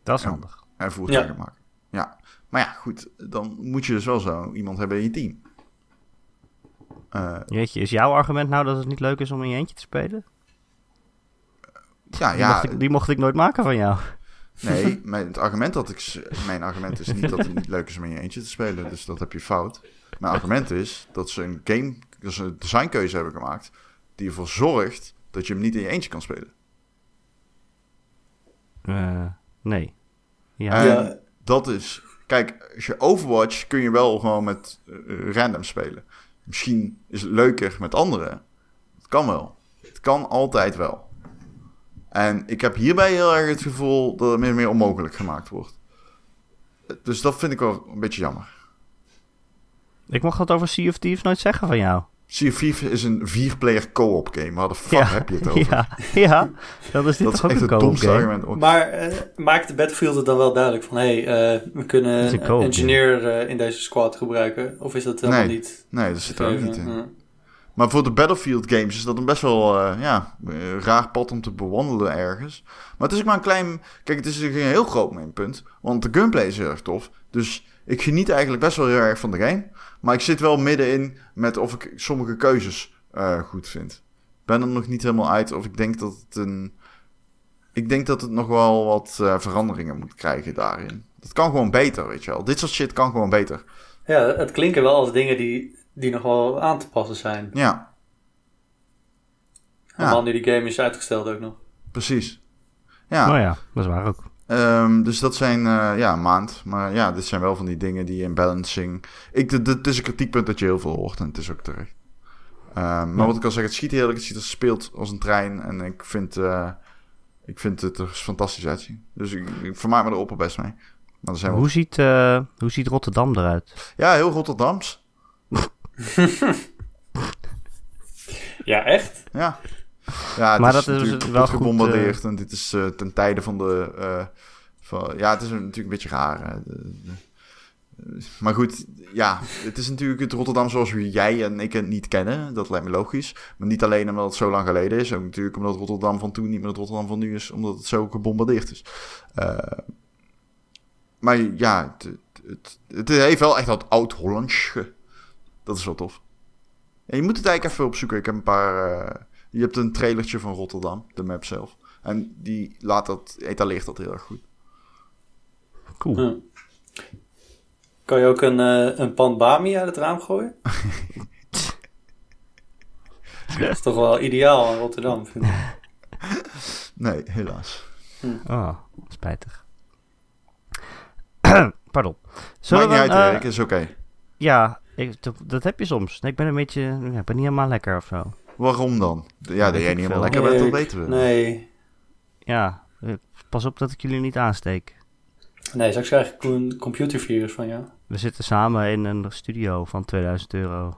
Dat is handig. En voertuigen ja. maken. Ja, maar ja, goed, dan moet je dus wel zo iemand hebben in je team. Uh, Jeetje, is jouw argument nou dat het niet leuk is om in je eentje te spelen? Ja, die ja. Mocht ik, die mocht ik nooit maken van jou. Nee, [laughs] mijn, het argument dat ik, mijn argument is niet dat het niet leuk is om in je eentje te spelen, dus dat heb je fout. Mijn argument is dat ze een game, dat ze een designkeuze hebben gemaakt die ervoor zorgt dat je hem niet in je eentje kan spelen. Uh, nee. Ja. En ja. dat is, kijk, als je Overwatch kun je wel gewoon met uh, random spelen. Misschien is het leuker met anderen. Het kan wel. Het kan altijd wel. En ik heb hierbij heel erg het gevoel dat het meer en meer onmogelijk gemaakt wordt. Dus dat vind ik wel een beetje jammer. Ik mocht dat over Sea of Thieves nooit zeggen van jou. Sea of Thieves is een vier-player co-op game. Waar de fuck ja, heb je het over? Ja, ja dat is dit dat is toch echt ook het een domste game. argument ooit. Maar uh, maakt Battlefield het dan wel duidelijk van... hé, hey, uh, we kunnen een, engineer uh, in deze squad gebruiken? Of is dat helemaal nee, niet? Nee, dat zit er ook niet in. Maar voor de Battlefield games is dat een best wel uh, ja, raar pad om te bewandelen ergens. Maar het is ook maar een klein... Kijk, het is een heel groot minpunt. Want de gunplay is heel erg tof. Dus ik geniet eigenlijk best wel heel erg van de game. Maar ik zit wel middenin met of ik sommige keuzes uh, goed vind. Ik ben er nog niet helemaal uit of ik denk dat het een... Ik denk dat het nog wel wat uh, veranderingen moet krijgen daarin. Dat kan gewoon beter, weet je wel. Dit soort shit kan gewoon beter. Ja, het klinken wel als dingen die, die nog wel aan te passen zijn. Ja. Helemaal ja. nu die game is uitgesteld ook nog. Precies. Ja. Nou ja, dat is waar ook. Um, dus dat zijn, uh, ja, een maand. Maar ja, dit zijn wel van die dingen die in balancing... Ik, het is een kritiekpunt dat je heel veel hoort en het is ook terecht. Um, ja. Maar wat ik al zeg, het schiet heerlijk. Het schiet als speelt als een trein. En ik vind, uh, ik vind het er fantastisch uitzien. Dus ik, ik vermaak me er op best mee. Maar zijn hoe, ziet, uh, hoe ziet Rotterdam eruit? Ja, heel Rotterdams. [laughs] [laughs] ja, echt? Ja. Ja, het maar is dat is natuurlijk wel gebombardeerd. goed, uh... En dit is uh, ten tijde van de... Uh, van, ja, het is natuurlijk een beetje raar. De, de, maar goed, ja, het is natuurlijk het Rotterdam zoals jij en ik het niet kennen. Dat lijkt me logisch. Maar niet alleen omdat het zo lang geleden is. Ook natuurlijk omdat Rotterdam van toen niet meer het Rotterdam van nu is. Omdat het zo gebombardeerd is. Uh, maar ja, het, het, het, heeft wel echt dat oud-Hollands. Dat is wel tof. En je moet het eigenlijk even opzoeken. Ik heb een paar... Uh, je hebt een trailertje van Rotterdam, de map zelf. En die laat dat, etaleert dat heel erg goed. Cool. Kan je ook een, uh, een pan bami uit het raam gooien? [laughs] dat is toch wel ideaal in Rotterdam, vind ik. Nee, helaas. Hm. Oh, spijtig. [clears throat] Pardon. Zullen Maakt niet uit, Erik, is oké. Okay. Ja, ik, dat, dat, heb je soms. Nee, ik ben een beetje, ja, ik ben niet helemaal lekker of zo. Waarom dan? Ja, dat jij niet helemaal lekker bent, dat weten we. Nee. Ja, pas op dat ik jullie niet aansteek. Nee, straks krijg ik een computervirus van jou. We zitten samen in een studio van 2000 euro.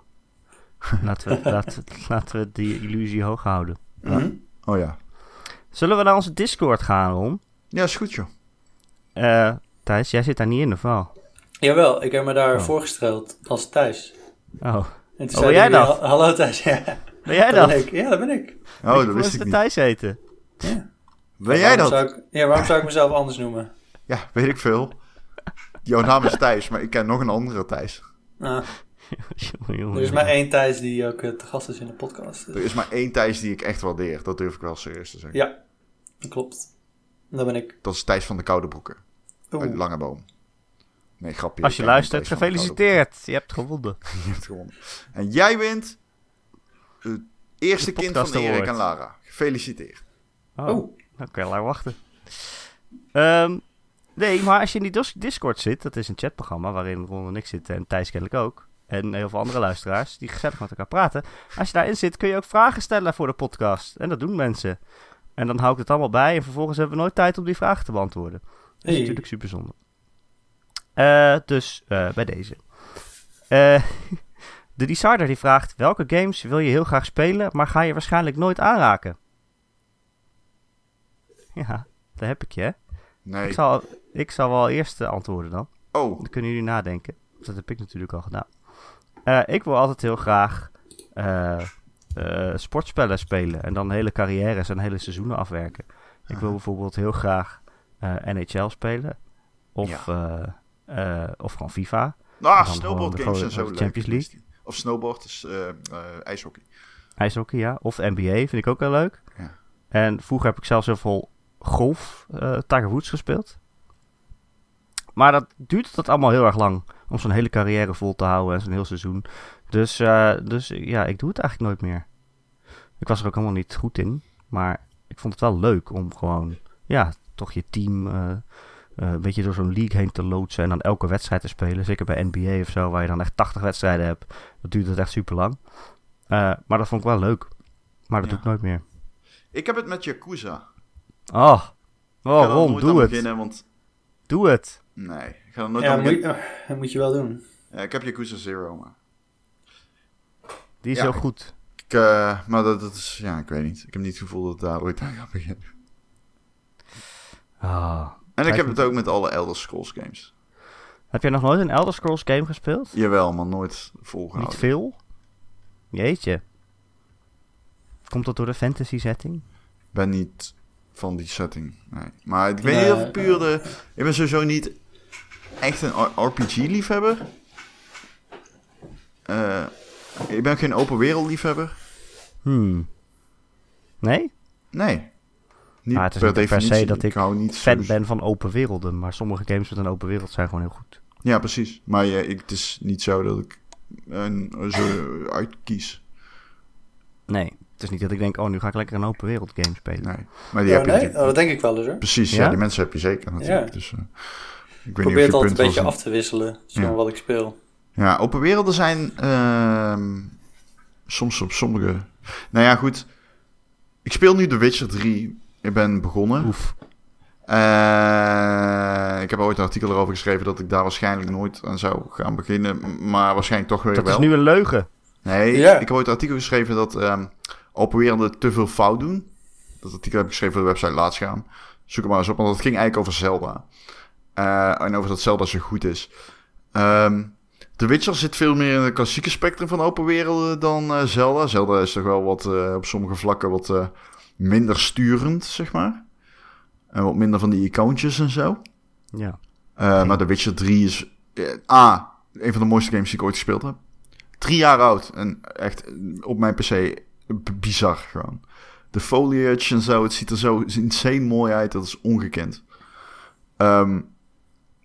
[laughs] laten, we, laten, laten we die illusie hoog houden. Mm -hmm. Oh ja. Zullen we naar onze Discord gaan, Ron? Ja, is goed joh. Uh, Thijs, jij zit daar niet in, of wel? Jawel, ik heb me daar oh. voorgesteld als Thijs. Oh. En toen oh, jij dat? Hallo Thijs, [laughs] ja. Ben jij dat? Ja, dat ben ik. Oh, dat wist ik niet. Thijs heten? Ja. Ben jij dat? Zou ik, ja, waarom zou ik mezelf anders noemen? Ja, weet ik veel. Jouw naam is Thijs, maar ik ken nog een andere Thijs. Ah. [laughs] Er is maar één Thijs die ook uh, te gast is in de podcast. Dus. Er is maar één Thijs die ik echt waardeer. Dat durf ik wel serieus te zeggen. Ja, dat klopt. Dat ben ik. Dat is Thijs van de Koude Broeken. Oeh. Uit Langeboom. Nee, grapje. Als je luistert, gefeliciteerd. Je hebt gewonnen. [laughs] je hebt gewonnen. En jij wint het eerste kind van Erik en Lara. Gefeliciteerd. Oh, Oh. dan kan je lang wachten. Um, nee, maar als je in die Discord zit, dat is een chatprogramma waarin Ron en ik zitten en Thijs kennelijk ook. En heel veel andere luisteraars die gezellig met elkaar praten. Als je daarin zit, kun je ook vragen stellen voor de podcast. En dat doen mensen. En dan hou ik het allemaal bij en vervolgens hebben we nooit tijd om die vragen te beantwoorden. Dat is Hey. natuurlijk super zonde. Uh, dus uh, bij deze. Uh, [laughs] De decider die vraagt, welke games wil je heel graag spelen, maar ga je waarschijnlijk nooit aanraken? Ja, daar heb ik je, hè? Nee. Ik, zal, ik zal wel eerst eh, antwoorden dan. Oh, Dan kunnen jullie nadenken. Dat heb ik natuurlijk al gedaan. Eh, ik wil altijd heel graag eh, sportspellen spelen. En dan hele carrières en hele seizoenen afwerken. Ik wil bijvoorbeeld heel graag NHL spelen. Of, of gewoon FIFA. ah, snowboard games gewoon zo leuk. Champions League. Of snowboard is eh, eh, ijshockey. IJshockey, ja. Of NBA vind ik ook heel leuk. Ja. En vroeger heb ik zelfs heel veel golf, eh Tiger Woods gespeeld. Maar dat duurt dat allemaal heel erg lang. Om zo'n hele carrière vol te houden en zo'n heel seizoen. Dus, dus ja, ik doe het eigenlijk nooit meer. Ik was er ook helemaal niet goed in. Maar ik vond het wel leuk om gewoon, ja, toch je team eh, eh, een beetje door zo'n league heen te loodsen. En dan elke wedstrijd te spelen. Zeker bij NBA of zo, waar je dan echt 80 wedstrijden hebt. Dat duurt het echt super lang. Eh, maar dat vond ik wel leuk. Maar dat Ja. doe ik nooit meer. Ik heb het met Yakuza. Oh, ik oh ga Ron, nooit doe aan het. beginnen, want... Doe het. Nee, ik ga er nooit Ja, aan moet oh, dat moet je wel doen. Ja, ik heb Yakuza Zero, maar... Die is Ja, heel goed. Ik, eh, maar dat, dat is... Ja, ik weet niet. Ik heb niet het gevoel dat daar ooit aan ga beginnen. Ah. En ik heb het ook met alle Elder Scrolls games. Heb jij nog nooit een Elder Scrolls game gespeeld? Jawel, maar nooit volgehouden. Niet veel? Jeetje. Komt dat door de fantasy setting? Ik ben niet van die setting. Nee. Maar ik weet Nee. niet of het puur de... Ik ben sowieso niet echt een RPG-liefhebber. Eh ik ben geen open wereld liefhebber. Hmm. Nee? Nee. Niet Maar het is niet per se dat ik hou niet Fan zo- ben van open werelden. Maar sommige games met een open wereld zijn gewoon heel goed. Ja, precies. Maar ik, het is niet zo dat ik een, zo uitkies. Nee. Het is niet dat ik denk, oh nu ga ik lekker een open wereld game spelen. Nee. Maar die Ja, heb je nee? Oh, dat denk ik wel eens hoor. Precies, ja? Ja? die mensen heb je zeker natuurlijk. Ja. Dus, eh, ik Ik probeer het je altijd een beetje was- af te wisselen. Wat ik speel. Ja, open werelden zijn ehm, soms op sommige... Nou ja, goed. Ik speel nu The Witcher 3. Ik ben begonnen. Oef. Eh, ik heb ooit een artikel erover geschreven dat ik daar waarschijnlijk nooit aan zou gaan beginnen. Maar waarschijnlijk toch weer Dat wel. is nu een leugen. Nee, ik heb ooit een artikel geschreven dat ehm open werelden te veel fout doen. Dat artikel heb ik geschreven voor de website Laat gaan. Zoek het maar eens op, want het ging eigenlijk over Zelda. Eh, en over dat Zelda zo goed is. Ehm The Witcher zit veel meer in het klassieke spectrum van open werelden dan eh, Zelda. Zelda is toch wel wat eh, op sommige vlakken wat eh, minder sturend, zeg maar. En wat minder van die icoontjes en zo. Ja. Eh, Maar The Witcher 3 is eh, A, een van de mooiste games die ik ooit gespeeld heb. Drie jaar oud. En echt op mijn PC bizar gewoon. De foliage en zo, het ziet er zo insane mooi uit. Dat is ongekend. Ehm,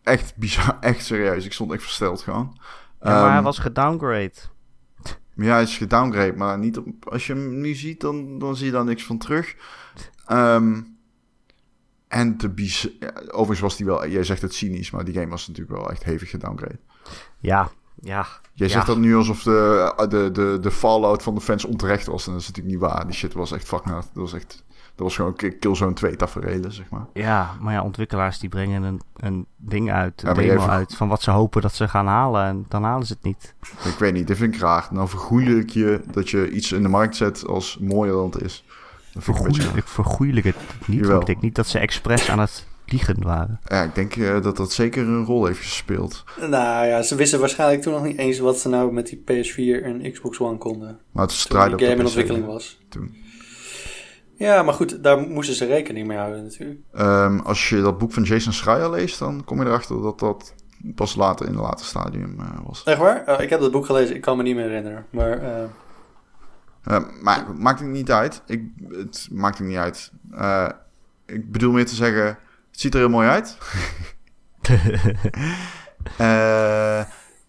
echt bizar, [laughs] echt serieus. Ik stond echt versteld gewoon. Ja, maar hij Ehm, was gedowngrade. ja, hij is gedowngrade, maar niet op, als je hem nu ziet, dan, dan zie je daar niks van terug. Ehm, en de biz ja, overigens was die wel, jij zegt het cynisch, maar die game was natuurlijk wel echt hevig gedowngrade. Ja, ja. Jij Ja. zegt dat nu alsof de, de, de, de fallout van de fans onterecht was. En dat is natuurlijk niet waar. Die shit was echt fucking hard. Dat was echt, dat was gewoon Ki- Killzone 2 tafereelen, zeg maar. Ja, maar ja, ontwikkelaars die brengen een, een ding uit, een Ja, demo uit van wat ze hopen dat ze gaan halen en dan halen ze het niet. Ik weet niet, dit vind ik raar. Nou vergoeilijk je dat je iets in de markt zet als mooier dan het is. Vergoeilijk, ik vergoeilijk het niet. Jawel. Ik denk niet dat ze expres aan het liegen waren. Ja, ik denk eh, dat dat zeker een rol heeft gespeeld. Nou ja, ze wisten waarschijnlijk toen nog niet eens wat ze nou met die PS4 en Xbox One konden. Maar het Toen strijdt op die de game in PC ontwikkeling was. toen. Ja, maar goed, daar moesten ze rekening mee houden natuurlijk. Ehm, als je dat boek van Jason Schreier leest, dan kom je erachter dat dat pas later in een later stadium eh, was. Echt waar? Oh, ik heb dat boek gelezen, ik kan me niet meer herinneren. Maar eh, maar maakt het niet uit. Ik, het maakt het niet uit. Eh, ik bedoel meer te zeggen, het ziet er heel mooi uit. [laughs] Eh,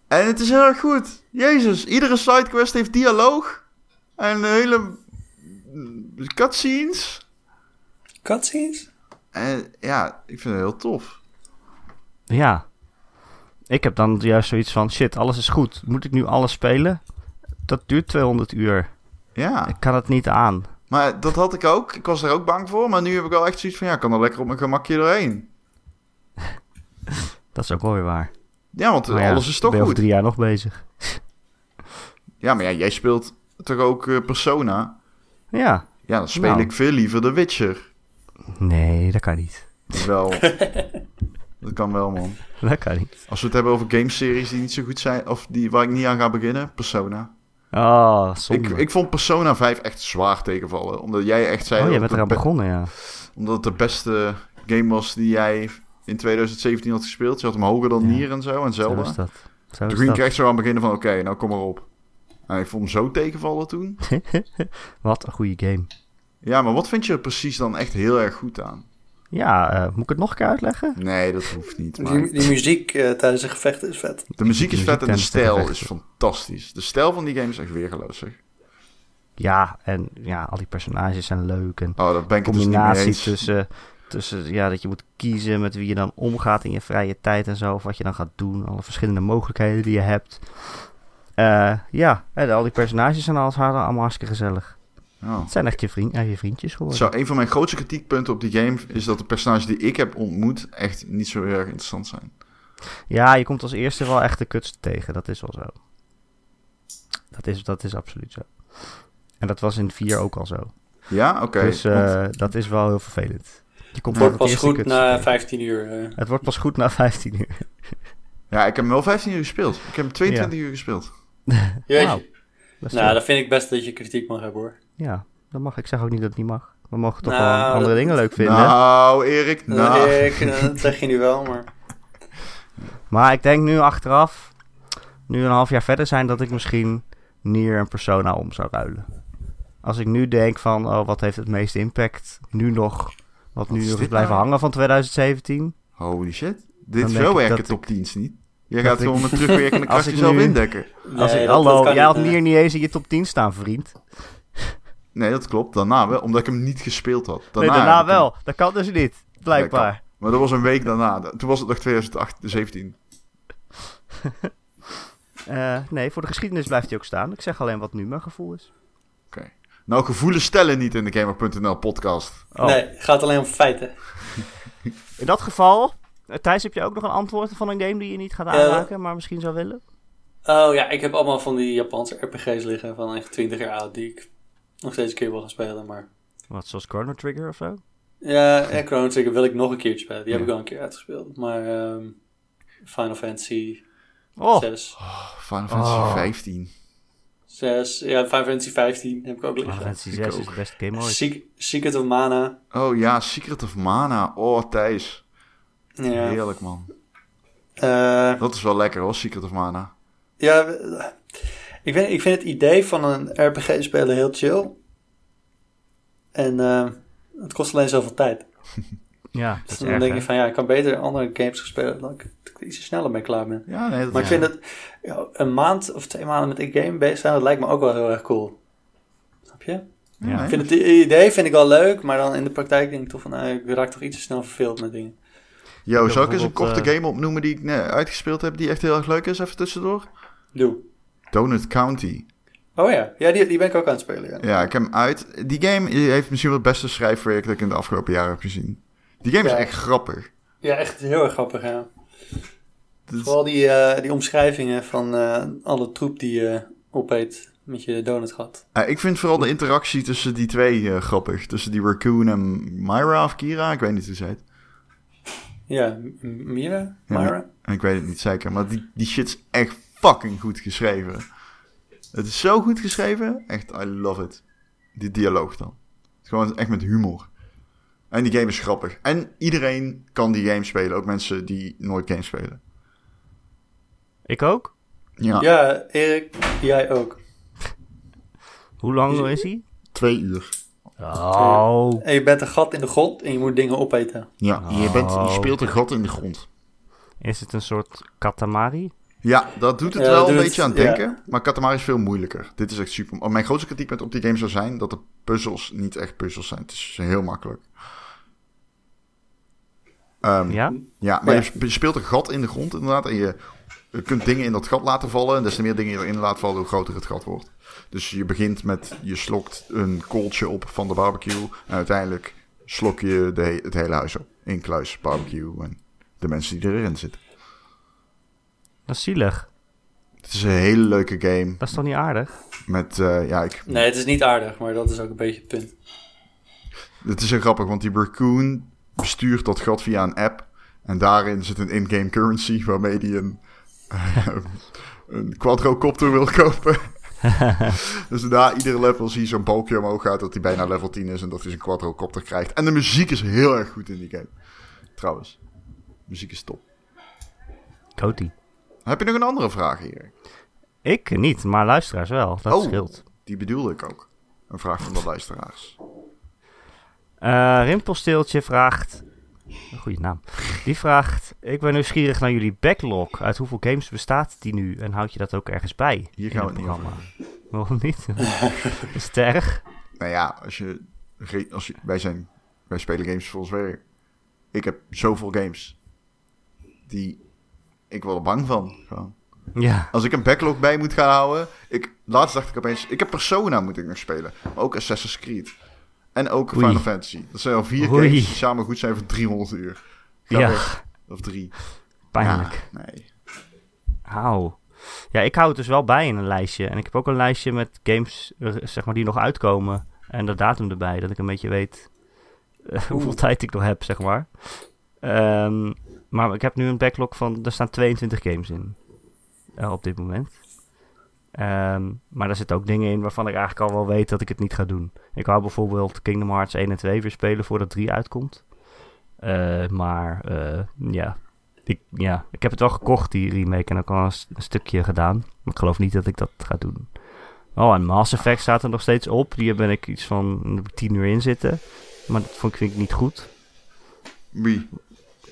en het is heel erg goed. Jezus, iedere sidequest heeft dialoog. En hele cutscenes. cutscenes? En ja, ik vind het heel tof. Ja. Ik heb dan juist zoiets van, shit, alles is goed. Moet ik nu alles spelen? Dat duurt 200 uur. Ja, Ik kan het niet aan. maar dat had ik ook. Ik was er ook bang voor. Maar nu heb ik wel echt zoiets van, ja, ik kan er lekker op mijn gemakje doorheen. [laughs] Dat is ook wel weer waar. Ja, want ja, alles is toch ben goed. drie jaar nog bezig. [laughs] Ja, maar ja, jij speelt toch ook eh, Persona? Ja. Ja, dan speel Nou. ik veel liever The Witcher. Nee, dat kan niet. Wel. [laughs] dat kan wel, man. Dat kan niet. Als we het hebben over gameseries die niet zo goed zijn, of die, waar ik niet aan ga beginnen, Persona. Oh, Ik, zonde. ik vond Persona 5 echt zwaar tegenvallen. Omdat jij echt zei oh, jij dat bent eraan begonnen, ja. Omdat het de beste game was die jij in 2017 had gespeeld. Je had hem hoger dan Ja. Nier en zo, en Zo Zelda. is dat. Zo is ging ik dat. echt zo aan het beginnen van, oké, nou kom maar op. En ik vond hem zo tegenvallen toen. [laughs] Wat een goede game. Ja, maar wat vind je er precies dan echt heel erg goed aan? Ja, eh, moet ik het nog een keer uitleggen? Nee, dat hoeft niet. Maar Die, die muziek eh, tijdens de gevechten is vet. de muziek is muziek vet en de stijl is fantastisch. De stijl van die game is echt weergeloos, zeg. Ja, en ja, al die personages zijn leuk. En Oh, dat ben ik het dus combinatie eens. tussen, tussen ja, dat je moet kiezen met wie je dan omgaat in je vrije tijd en zo. Of wat je dan gaat doen. Alle verschillende mogelijkheden die je hebt. Eh, ja, en al die personages zijn als haar allemaal hartstikke gezellig. Oh. Het zijn echt je, vriend, je vriendjes geworden. Zo, een van mijn grootste kritiekpunten op die game is dat de personages die ik heb ontmoet echt niet zo heel erg interessant zijn. Ja, je komt als eerste wel echt de kutste tegen. Dat is wel zo. Dat is, dat is absoluut zo. En dat was in 4 ook al zo. Ja, oké. dus want- eh, dat is wel heel vervelend. Je komt Het wordt pas goed kutste na tegen. 15 uur. eh. Het wordt pas goed na 15 uur. ja, ik heb hem wel 15 uur gespeeld. Ik heb hem 22 uur gespeeld. Jeetje. Dat is Nou, dan vind ik best dat je kritiek mag hebben hoor. Ja, dat mag. Ik zeg ook niet dat het niet mag. We mogen toch Nou, wel andere dat- dingen leuk vinden. Nou, Erik, nou. Ik, eh, dat zeg je nu wel, maar... [laughs] Maar ik denk nu achteraf, nu een half jaar verder zijn, dat ik misschien Nier en Persona om zou ruilen. Als ik nu denk van, oh, wat heeft het meeste impact nu nog, wat nu is nog is blijven nou? hangen van 2017. Holy shit. Dit denk is ik wel dat werken ik- top 10's niet. Je gaat ik- gewoon met [laughs] terugwerkende Als kracht ik jezelf nu- indekken. Als Nee, ik, dat- hallo, jij had niet, eh. Nier niet eens in je top 10 staan, vriend. Nee, dat klopt. Daarna wel, omdat ik hem niet gespeeld had. nee, Daarna daarna ik hem- wel. Dat kan dus niet, blijkbaar. Maar dat was een week daarna. Toen was het nog 2017. [laughs] Eh, nee, voor de geschiedenis blijft hij ook staan. Ik zeg alleen wat nu mijn gevoel is. Nou, gevoelens stellen niet in de Gamer.nl podcast. Oh. Nee, het gaat alleen om feiten. [laughs] In dat geval, eh, Thijs, heb je ook nog een antwoord van een game die je niet gaat Ja. aanraken, maar misschien zou willen? Oh ja, ik heb allemaal van die Japanse RPG's liggen van echt 20 jaar oud die ik nog steeds een keer wil gaan spelen. Maar Wat, zoals Chrono Trigger of zo? ja, ja Chrono Trigger wil ik nog een keertje spelen. Die heb ik al een keer uitgespeeld. Maar ehm, Final Fantasy Oh, 6. Final Fantasy Oh. 15. 6, ja, Final Fantasy 15 heb ik ook Final liggen. Fantasy Ik 6 is beste game ooit. Secret, Secret of Mana. Oh ja, Secret of Mana. Oh, Thijs. Ja, Heerlijk, man. Eh, Dat is wel lekker, hoor, Secret of Mana. ja ik, vind, ik vind het idee van een RPG spelen heel chill. En eh, het kost alleen zoveel tijd. [laughs] Ja, dat Dus dan erg, denk je van ja, ik kan beter andere games gaan spelen dan ik, dat ik iets sneller mee klaar ben. Ja, nee, dat Maar ik vind het ja, een maand of twee maanden met een game bezig zijn, dat lijkt me ook wel heel erg cool. Snap je? Ja, nee. Ik vind het idee vind ik wel leuk, maar dan in de praktijk denk ik toch van nou, ik raak toch iets te snel verveeld met dingen. Zal heb ik eens een korte bijvoorbeeld, game opnoemen die ik net uitgespeeld heb, die echt heel erg leuk is, even tussendoor? Doe. Donut County. Oh ja, ja die, die ben ik ook aan het spelen. Ja. Ja, ik heb hem uit. Die game heeft misschien wel het beste schrijfwerk dat ik in de afgelopen jaren heb gezien. Die game Ja. is echt grappig. Ja, echt heel erg grappig, ja. Dat Vooral die, eh, die omschrijvingen van eh, alle troep die je opeet met je donutgat. Eh, ik vind vooral de interactie tussen die twee eh, grappig. Tussen die Raccoon en Myra of Kira, ik weet niet hoe ze heet. Ja, Mira? Ja, Myra? Ik weet het niet zeker, maar die, die shit is echt fucking goed geschreven. Het is zo goed geschreven, echt, I love it. Die dialoog dan. Het is gewoon echt met humor. En die game is grappig. En iedereen kan die game spelen, ook mensen die nooit games spelen. Ik ook? Ja, Ja, Erik, jij ook. Hoe lang is hij? twee uur. Oh. En je bent een gat in de grond en je moet dingen opeten. Ja, je, bent, je Oh. speelt een gat in de grond. Is het een soort Katamari? Ja, dat doet het Ja, wel een beetje het, aan ja. denken. Maar Katamari is veel moeilijker. Dit is echt super. Oh, Mijn grootste kritiekpunt op die game zou zijn dat de puzzels niet echt puzzels zijn. Het is heel makkelijk. Ehm, ja? Ja? maar Ja. je sp- je speelt een gat in de grond inderdaad. En je, je kunt dingen in dat gat laten vallen. En des te meer dingen je erin laat vallen, hoe groter het gat wordt. Dus je begint met, je slokt een kooltje op van de barbecue. En uiteindelijk slok je de, he- het hele huis op. Inkluis barbecue en de mensen die erin zitten. Dat is zielig. Het is een hele leuke game. Dat is toch niet aardig? Met, eh, ja, ik, Nee, het is niet aardig, maar dat is ook een beetje het punt. Het is heel grappig, want die Raccoon bestuurt dat geld via een app. En daarin zit een in-game currency waarmee hij een, [laughs] een quadrocopter wil kopen. [laughs] dus na iedere level zie je zo'n balkje omhoog gaat dat hij bijna level 10 is en dat hij zijn quadrocopter krijgt. En de muziek is heel erg goed in die game. Trouwens, de muziek is top. Coty. Heb je nog een andere vraag hier? Ik niet, maar luisteraars wel. Dat Oh. scheelt. Die bedoelde ik ook. Een vraag van de luisteraars. Eh Rimpelsteeltje vraagt... Een goede naam. Die vraagt... Ik ben nieuwsgierig naar jullie backlog. Uit hoeveel games bestaat die nu? En houd je dat ook ergens bij? Hier gaan we het niet over. Waarom niet? [laughs] Is het erg? Nou ja, als je, als je, wij, zijn, wij spelen games ons werk. Ik heb zoveel games die ik word er bang van. Gewoon. Ja. Als ik een backlog bij moet gaan houden. Ik, laatst dacht ik opeens, ik heb Persona moet ik nog spelen. Maar ook Assassin's Creed. En ook Oei. Final Fantasy. Dat zijn al vier Oei. games die samen goed zijn voor 300 uur. Ga Ja. weg. Of drie. Pijnlijk. Ja, nee. Hou. Ja, ik hou het dus wel bij in een lijstje. En ik heb ook een lijstje met games eh, zeg maar, die nog uitkomen. En de datum erbij, dat ik een beetje weet eh, [laughs] hoeveel tijd ik nog heb, zeg maar. Ehm, maar ik heb nu een backlog van, er staan 22 games in. eh, op dit moment. Ehm, maar daar zitten ook dingen in waarvan ik eigenlijk al wel weet dat ik het niet ga doen. Ik wou bijvoorbeeld Kingdom Hearts 1 en 2 weer spelen voordat 3 uitkomt. Eh, maar eh, ja, ik, ja, ik heb het wel gekocht, die remake, en ook al een, een stukje gedaan. Maar ik geloof niet dat ik dat ga doen. Oh, en Mass Effect staat er nog steeds op. Die ben ik iets van 10 uur in zitten. Maar dat vond ik, vind ik niet goed. Wie?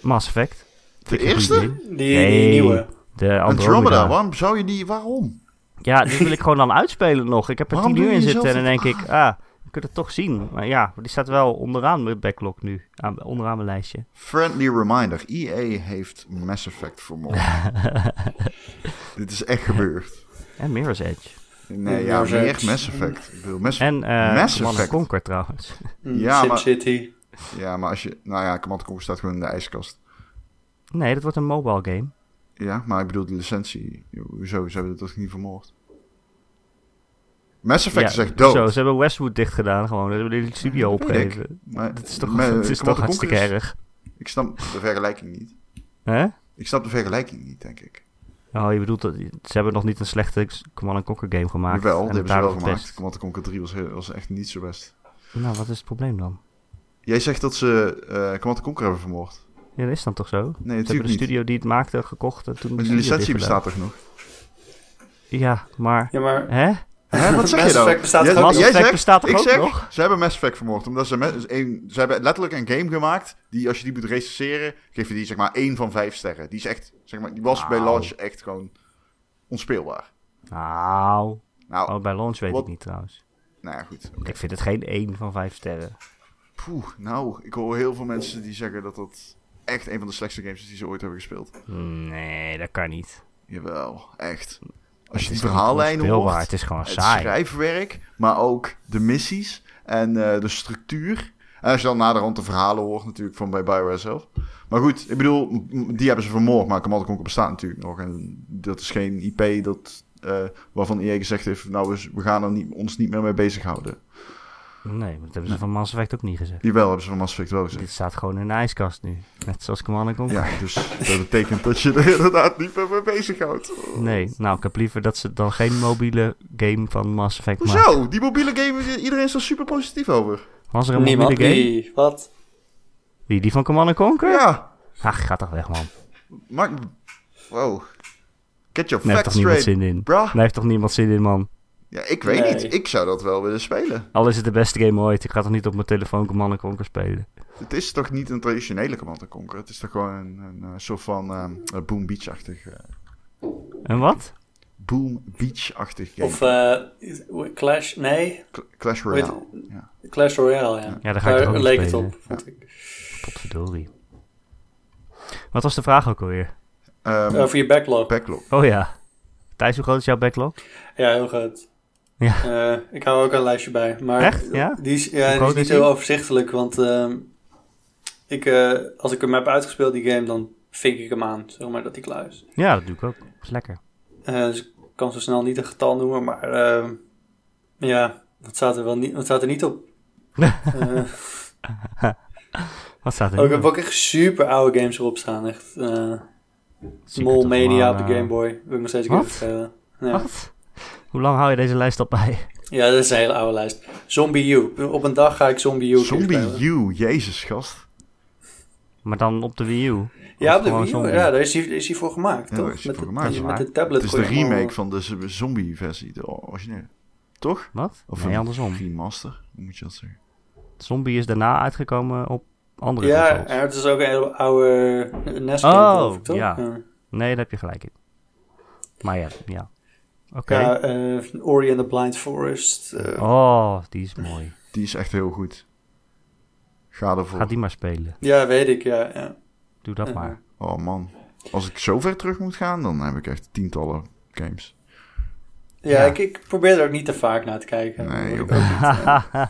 Mass Effect. De eerste? Die, Nee. die nieuwe. De Andromeda. Andromeda. Waarom zou je die... Waarom? Ja, die wil ik gewoon dan uitspelen nog. Ik heb er 10 uur in zitten en dan denk ik, ah, je kunt het toch zien. Maar ja, die staat wel onderaan mijn backlog nu. Aan, onderaan mijn lijstje. Friendly reminder. EA heeft Mass Effect vermoord. [laughs] Dit is echt gebeurd. en Mirror's Edge. Nee, Ja, meer Edge. Mass Effect. Ik bedoel, Mass En eh Mass Command Effect. Conquer trouwens. Mm, Ja, maar- SimCity. Ja, maar als je... Nou ja, Command Conquer staat gewoon in de ijskast. Nee, dat wordt een mobile game. Ja, maar ik bedoel de licentie. Hoezo? Ze hebben het toch niet vermoord? Mass Effect is echt dood. Zo, ze hebben Westwood dicht gedaan gewoon. Ze hebben die studio dat opgegeven. Maar Dat is toch, maar, dat is toch hartstikke is- erg. Ik snap de vergelijking niet. Hè? Ik snap de vergelijking niet, denk ik. Oh, je bedoelt dat ze hebben nog niet een slechte Command Conquer game gemaakt. En die hebben ze wel gemaakt. best. Command Conquer 3 was, heel- was echt niet zo best. Nou, wat is het probleem dan? Jij zegt dat ze eh Command Conquer hebben vermoord. Ja, dat is dan toch zo? Nee, Ze hebben natuurlijk de niet. studio die het maakte gekocht en toen Maar de die studio licentie bestaat toch nog? Ja, maar... Ja, maar Hè? Hè, wat zeg Mass je nou? Effect bestaat Mass Effect bestaat toch ik ook zeg, nog? Ze hebben Mass Effect vermoord. Omdat ze, met, een, ze hebben letterlijk een game gemaakt. Die als je die moet recenseren. Geef je die zeg maar 1 van 5 sterren. Die is echt. Zeg maar, die was bij launch echt gewoon onspeelbaar. Nou, Nou, oh, bij launch weet Wat- ik niet trouwens. nou ja, goed. Ik vind het geen 1 van 5 sterren. Poeh, nou, ik hoor heel veel mensen die zeggen dat dat echt een van de slechtste games die ze ooit hebben gespeeld. Nee, dat kan niet. Jawel, echt. Als Het je die verhaallijnen niet hoort, Het is gewoon het saai. schrijfwerk, maar ook de missies en eh, de structuur. En als je dan naderhand de verhalen hoort natuurlijk van bij Bioware zelf. Maar goed, ik bedoel, die hebben ze vermoord, maar Command Conquer bestaat natuurlijk nog. En dat is geen IP dat, eh, waarvan EA gezegd heeft, nou, we, we gaan er niet, ons niet meer mee bezighouden. Nee, maar dat hebben ze van Mass Effect ook niet gezegd. Jawel, hebben ze van Mass Effect wel gezegd. Dit staat gewoon in de ijskast nu. Net zoals Command Conquer. Ja, dus dat betekent dat je er inderdaad niet meer mee bezighoudt. Nee, nou, ik heb liever dat ze dan geen mobiele game van Mass Effect maken. Hoezo? Die mobiele game, iedereen is er super positief over. Was er een niemand mobiele game? die... Wat? Wie, die van Command Conquer? Ja, Ach, ga toch weg, man. maar... Wow. Get your Daar heeft facts toch niemand straight, zin in? bruh. Daar heeft toch niemand zin in, man? Ja, ik weet Nee. niet. Ik zou dat wel willen spelen. Al is het de beste game ooit. Ik ga toch niet op mijn telefoon Command Conquer spelen? Het is toch niet een traditionele Command Conquer? Het is toch gewoon een, een, eh, soort van ehm, eh, Boom Beach-achtig... eh, En wat? Boom Beach-achtig game. Of eh, Clash... Nee, Cl- Clash Royale. Ja. Clash Royale, ja. Ja, daar ga ik ook leek het spelen. op, vond ik. Potverdorie. Wat was de vraag ook alweer? Ehm, Over je backlog. backlog. Oh ja. Thijs, hoe groot is jouw backlog? Ja, heel groot. Ja. Eh, ik hou ook een lijstje bij. Maar Echt? Ja? Die is, ja, die is niet die? heel overzichtelijk, want ehm, ik, eh, als ik hem heb uitgespeeld, die game, dan vink ik hem aan, zeg maar, dat hij klaar is. Ja, dat doe ik ook. Dat is lekker. Eh, dus kan zo snel niet een getal noemen, maar ehm, ja, wat staat er wel niet, wat staat er niet op? [laughs] Wat staat er ook, ik heb ook echt super oude games erop staan. Echt, ik het toch Mania op de Game Boy. Wil ik nog steeds een keer spelen. Ja. Wat? Hoe lang hou je deze lijst op bij? ja, dat is een hele oude lijst. Zombie U. Op een dag ga ik Zombie U Zombie. U, jezus gast. Maar dan op de Wii U? Ja, op de Wii U. zombie? Ja, daar is hij, is hij voor gemaakt, Ja, toch? is met voor de, gemaakt. met de tablet. Het is de remake van de z- zombie versie, de originele. Toch? Wat? Of nee, een andersom. Remaster, hoe moet je dat zeggen? Zombie is daarna uitgekomen op andere Ja, consoles. en het is ook een hele oude NES game, Oh, geloof ik, toch? ja. Nee, daar heb je gelijk in. Maar ja, ja. Oké. Ja, eh, Ori and the Blind Forest. eh, Oh, die is mooi. [laughs] Die is echt heel goed. Ga ervoor. Ga die maar spelen. Ja, weet ik, ja. ja. Doe dat maar. Oh man. Als ik zo ver terug moet gaan, dan heb ik echt tientallen games. Ja, Ja. Ik, ik probeer er ook niet te vaak naar te kijken. Nee, ook ik ook niet,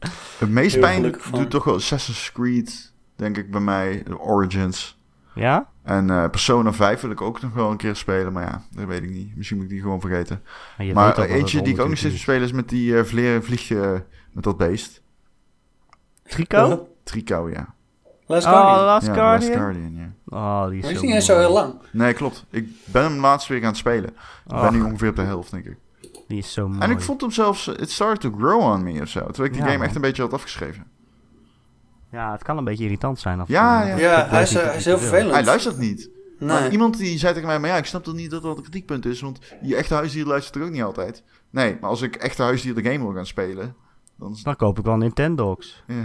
[laughs] Het meest pijn doet toch wel Assassin's Creed, denk ik bij mij. de Origins. Ja? En eh, Persona 5 wil ik ook nog wel een keer spelen, maar ja, dat weet ik niet. Misschien moet ik die gewoon vergeten. Maar, eh, eentje die ik ook nog steeds spelen is met die uh, vleer vliegje met dat beest. Trico? Trico, ja. Last Oh, Guardian. Last ja, Guardian? Last Guardian, ja. Oh, die is Maar die zo is niet eens zo heel lang. Nee, klopt. Ik ben hem laatst weer gaan spelen. Ik ben nu ongeveer op de helft, denk ik. die is zo mooi. En ik vond hem zelfs, it started to grow on me of zo. Terwijl ik die Ja, game man. echt een beetje had afgeschreven. Ja, het kan een beetje irritant zijn. Af en Ja, toe. ja. Ja, hij is, eh, of hij is heel vervelend. Hij luistert niet. Maar iemand die zei tegen mij, maar ja, ik snap toch niet dat dat een kritiekpunt is, want je echte huisdier luistert er ook niet altijd. Nee, maar als ik echte huisdier de game wil gaan spelen, dan... Dan koop ik wel Nintendogs. Ja. [laughs]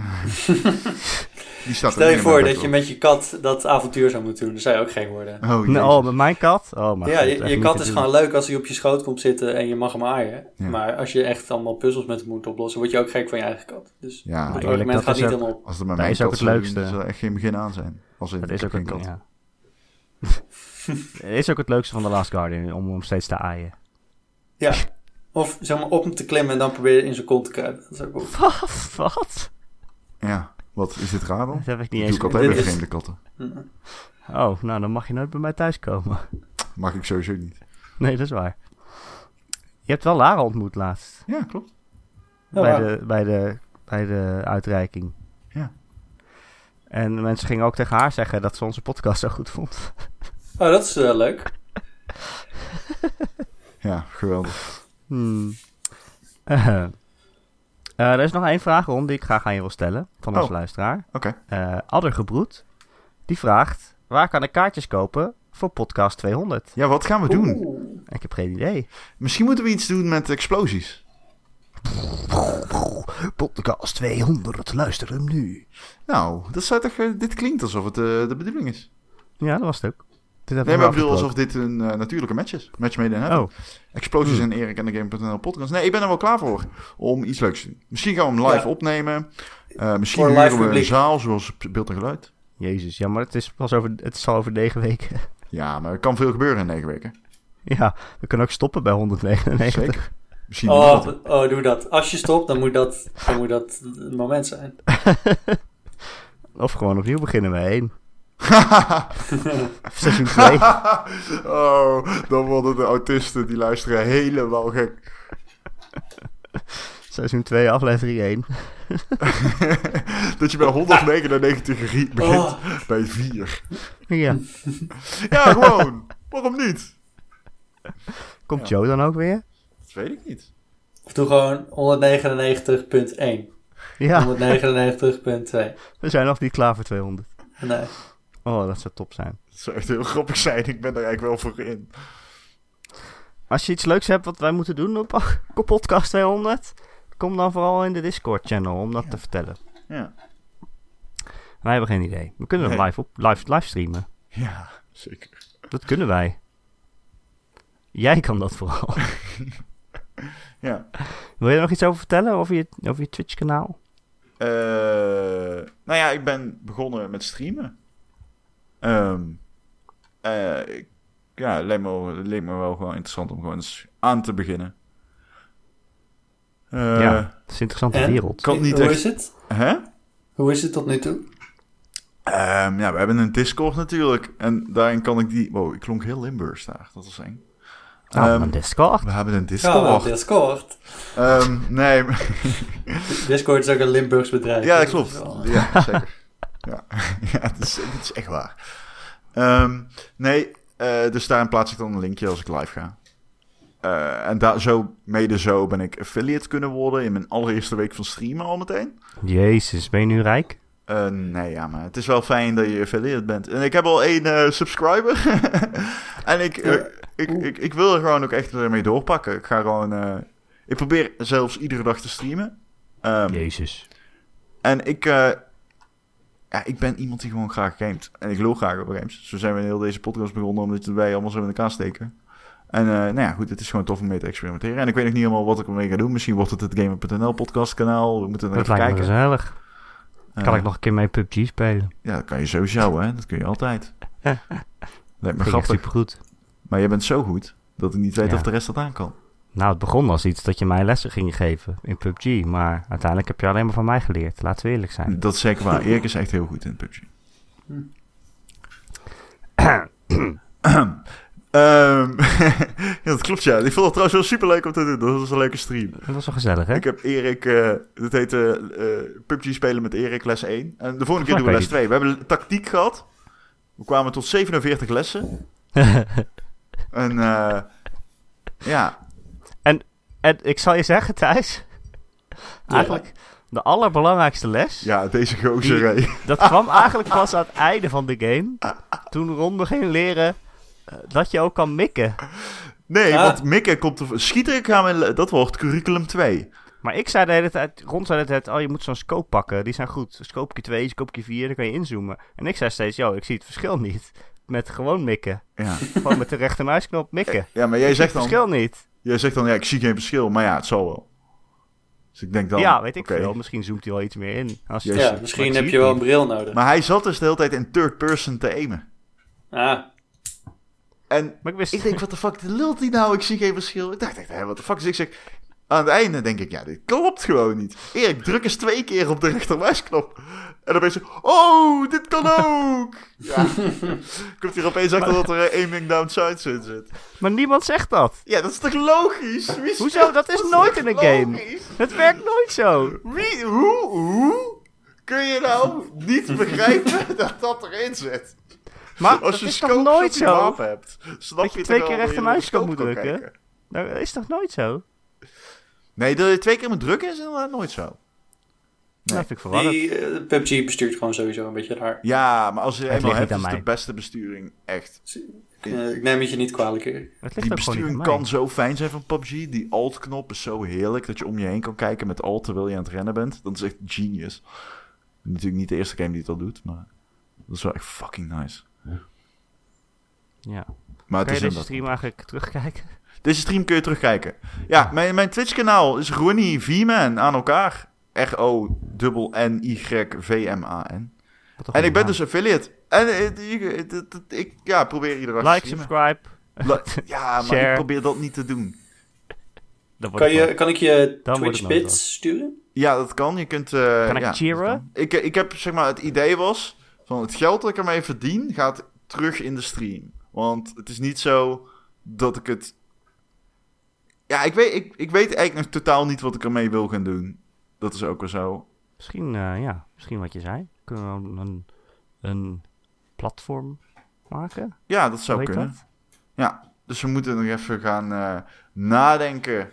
[laughs] die staat Stel er je voor dat je met je kat dat avontuur zou moeten doen. Dan zou je ook gek worden. Oh, Nee, jezus. oh, met mijn kat? Oh, maar ja, goed, je, kat is doen. gewoon leuk als hij op je schoot komt zitten en je mag hem aaien. Ja. Maar als je echt allemaal puzzels met hem moet oplossen, word je ook gek van je eigen kat. Dus Ja, het argument dat gaat niet ook- helemaal op. Als het met Dat mijn is ook kat het zou leukste. dan zou echt geen begin aan zijn. Als in, Dat is ook geen het, kat. ja. Het [laughs] is ook het leukste van The Last Guardian, om hem steeds te aaien. Ja. Of zeg maar op hem te klimmen en dan proberen in zijn kont te kruipen. Dat is ook wel... [laughs] Wat? Wat? Ja, wat is dit raar dan? Dat heb ik niet doe eens ik altijd is- vreemde katten. Oh, nou dan mag je nooit bij mij thuiskomen. Mag ik sowieso niet. Nee, dat is waar. Je hebt wel Lara ontmoet laatst. Ja, klopt. Ja, bij, de, bij, de, bij de uitreiking. Ja. En mensen gingen ook tegen haar zeggen dat ze onze podcast zo goed vond. Oh, dat is eh, leuk. Ja, geweldig. Hmm. [laughs] Eh, eh, er is nog één vraag, Ron, die ik graag aan je wil stellen. Van onze Oh. luisteraar. Oké. Eh Addergebroed. Die vraagt, waar kan ik kaartjes kopen voor podcast 200? Ja, wat gaan we doen? Ik heb geen idee. Misschien moeten we iets doen met explosies. Podcast 200, luister hem nu. Nou, dat zou toch... eh, dit klinkt alsof het de bedoeling is. Ja, dat was het ook. Nee, we maar ik bedoel alsof dit een eh, natuurlijke match is. Match made in heaven. Oh, Explosies Hmm. en Erik en de Game.nl podcast. Nee, ik ben er wel klaar voor om iets leuks te doen. Misschien gaan we hem live Ja. opnemen. Eh, misschien huren live we een zaal zoals beeld en geluid. jezus. Ja, maar het is pas over, het is al over negen weken. [laughs] Ja, maar er kan veel gebeuren in negen weken. ja, we kunnen ook stoppen bij 199. Zeker. Misschien we Oh, dat. oh, doe dat. Als je stopt, dan moet dat, dan moet dat het moment zijn. [laughs] Of gewoon opnieuw beginnen bij één. Seizoen [laughs] 2. oh, dan worden de autisten die luisteren helemaal gek. Seizoen 2, aflevering 1. [laughs] dat je bij 199 rie- begint Oh, bij 4. Ja. Ja, gewoon. Waarom niet? Komt Ja. Joe dan ook weer? Dat weet ik niet. of doe gewoon 199.1. Ja, 199.2. we zijn nog niet klaar voor 200. Nee. Oh, dat zou top zijn. Dat zou echt heel grappig zijn. Ik ben er eigenlijk wel voor in. Als je iets leuks hebt wat wij moeten doen op, [laughs] op podcast 200, kom dan vooral in de Discord channel om dat Ja. te vertellen. Ja. Wij hebben geen idee. We kunnen Nee. live, op, live, live streamen. Ja, zeker. Dat kunnen wij. Jij kan dat vooral. [laughs] Ja. Wil je er nog iets over vertellen? Over je, over je Twitch kanaal? Eh, nou ja, ik ben begonnen met streamen. Ehm eh, ik- ja, het leek me, het leek me wel gewoon interessant om gewoon eens aan te beginnen. Eh, ja, het is een interessante en? wereld. kan niet Hoe echt- is het? Hè? Hoe is het tot nu toe? Ehm, ja, we hebben een Discord natuurlijk. En daarin kan ik die... Wow, ik klonk heel Limburgs daar. Dat was eng. Nou, Ehm, een Discord. we hebben een Ja, Discord. Discord. Ehm, nee, [laughs] Discord is ook een Limburgs bedrijf. ja, dat is klopt. Ja, zeker. Ja, [laughs] ja dat, is, dat is echt waar. Ehm, nee, eh, dus daarin plaats ik dan een linkje als ik live ga. Eh, en daar zo, mede zo ben ik affiliate kunnen worden in mijn allereerste week van streamen al meteen. Jezus, ben je nu rijk? Eh, nee, ja, maar het is wel fijn dat je affiliate bent. En ik heb al één subscriber. [laughs] en ik, ik, ik, ik wil er gewoon ook echt mee doorpakken. Ik ga gewoon... ik probeer zelfs iedere dag te streamen. Ehm, Jezus. en ik... ja, ik ben iemand die gewoon graag gamet. En ik lul graag over games. Zo zijn we in heel deze podcast begonnen, omdat wij allemaal zo in elkaar steken. En eh, nou ja, goed, het is gewoon tof om mee te experimenteren. En ik weet nog niet helemaal wat ik ermee ga doen. Misschien wordt het het Gamer.nl podcast kanaal. We moeten er Dat even lijkt me kijken. gezellig. Kan Eh, ik nog een keer mee PUBG spelen? Ja, dat kan je sowieso, hè. Dat kun je altijd. [laughs] Lijkt me grappig. supergoed. Maar je bent zo goed dat ik niet weet Ja. of de rest dat aan kan. Nou, het begon als iets dat je mij lessen ging geven in PUBG. Maar uiteindelijk heb je alleen maar van mij geleerd. Laten we eerlijk zijn. Dat is zeker waar. Erik is echt heel goed in PUBG. Ehm, [laughs] ja, dat klopt ja. Ik vond het trouwens wel super leuk om te doen. Dat was een leuke stream. Dat was wel gezellig, hè? Ik heb Erik, eh dat heette eh PUBG spelen met Erik les 1. En de volgende keer doen we les weet 2. We hebben tactiek gehad. We kwamen tot 47 lessen. [laughs] En eh, ja, En ik zal je zeggen, Thijs. Eigenlijk de allerbelangrijkste les. ja, deze gozer. Die-. Dat kwam eigenlijk pas aan het einde van de game. Toen Ronde ging leren eh, dat je ook kan mikken. Nee, Ah. want Mikke komt er... Schieten gaan we... Dat wordt curriculum 2. Maar ik zei de hele tijd, Ron zei de hele tijd, oh je moet zo'n scope pakken. Die zijn goed. Scope 2, scope 4, dan kan je inzoomen. En ik zei steeds, yo, ik zie het verschil niet. Met gewoon mikken. Ja. Gewoon met de rechtermuisknop mikken. ja, maar jij Ik zegt het dan... verschil niet. Jij zegt dan, ja, ik zie geen verschil. Maar ja, het zal wel. Dus ik denk dan... ja, weet ik veel. Misschien zoomt hij wel iets meer in. Als. Ja, misschien heb je wel een bril nodig. Maar hij zat dus de hele tijd in third person te aimen. Ah, En Maar ik wist... ik denk, wat de fuck lult hij nou? Ik zie geen verschil. Ik dacht echt, hé, wat de fuck? Dus ik zeg... Aan het einde denk ik, ja, dit klopt gewoon niet. Erik, druk eens twee keer op de rechtermuisknop. En dan ben je zo, oh, dit kan [laughs] ook. Ja. Komt hier opeens achter dat er eh, aiming down sights in zit. Maar niemand zegt dat. Ja, dat is toch logisch? Wie Hoezo? Dat is nooit in een game. Het werkt nooit zo. Wie, hoe, hoe kun je nou niet begrijpen [laughs] dat dat erin zit? Maar Als je is toch scopes nooit zo? hebt, snap Dat je je twee keer rechtermuisknop scope moet drukken? Nou, Dat is toch nooit zo? Nee, dat je twee keer moet drukken is inderdaad nooit zo. Dat vind ik verwarrend. die eh, PUBG bestuurt gewoon sowieso een beetje raar. Ja, maar als je Het eenmaal hebt, is de beste besturing echt. Eh, ik neem het je niet kwalijk. Erik. Het ligt Die besturing kan zo fijn zijn van PUBG. Die alt-knop is zo heerlijk dat je om je heen kan kijken met alt terwijl je aan het rennen bent. Dat is echt genius. Natuurlijk niet de eerste game die het al doet, maar dat is wel echt fucking nice. Ja. Maar het Kan is je deze stream eigenlijk terugkijken? [laughs] Deze stream kun je terugkijken. Ja, mijn, mijn Twitch-kanaal is Ronnie V-Man aan elkaar. Een En ik ben dus affiliate. En eh, ik, ja, probeer iedere dag Like, subscribe. La- [laughs] ja, maar ik probeer dat niet te doen. Dat Kan, je, kan ik je Dan Twitch bits sturen? Ja, dat kan. Je kunt... eh, Kan ik ja, cheeren? dat. Ik, ik heb, zeg maar, het idee was... van het geld dat ik ermee verdien... gaat terug in de stream. Want het is niet zo dat ik het... Ja, ik weet, ik, ik weet eigenlijk totaal niet wat ik ermee wil gaan doen. Dat is ook wel zo. Misschien, eh, ja, misschien wat je zei. Kunnen we een, een platform maken? Ja, dat zou kunnen. dat? Ja, dus we moeten nog even gaan eh, nadenken.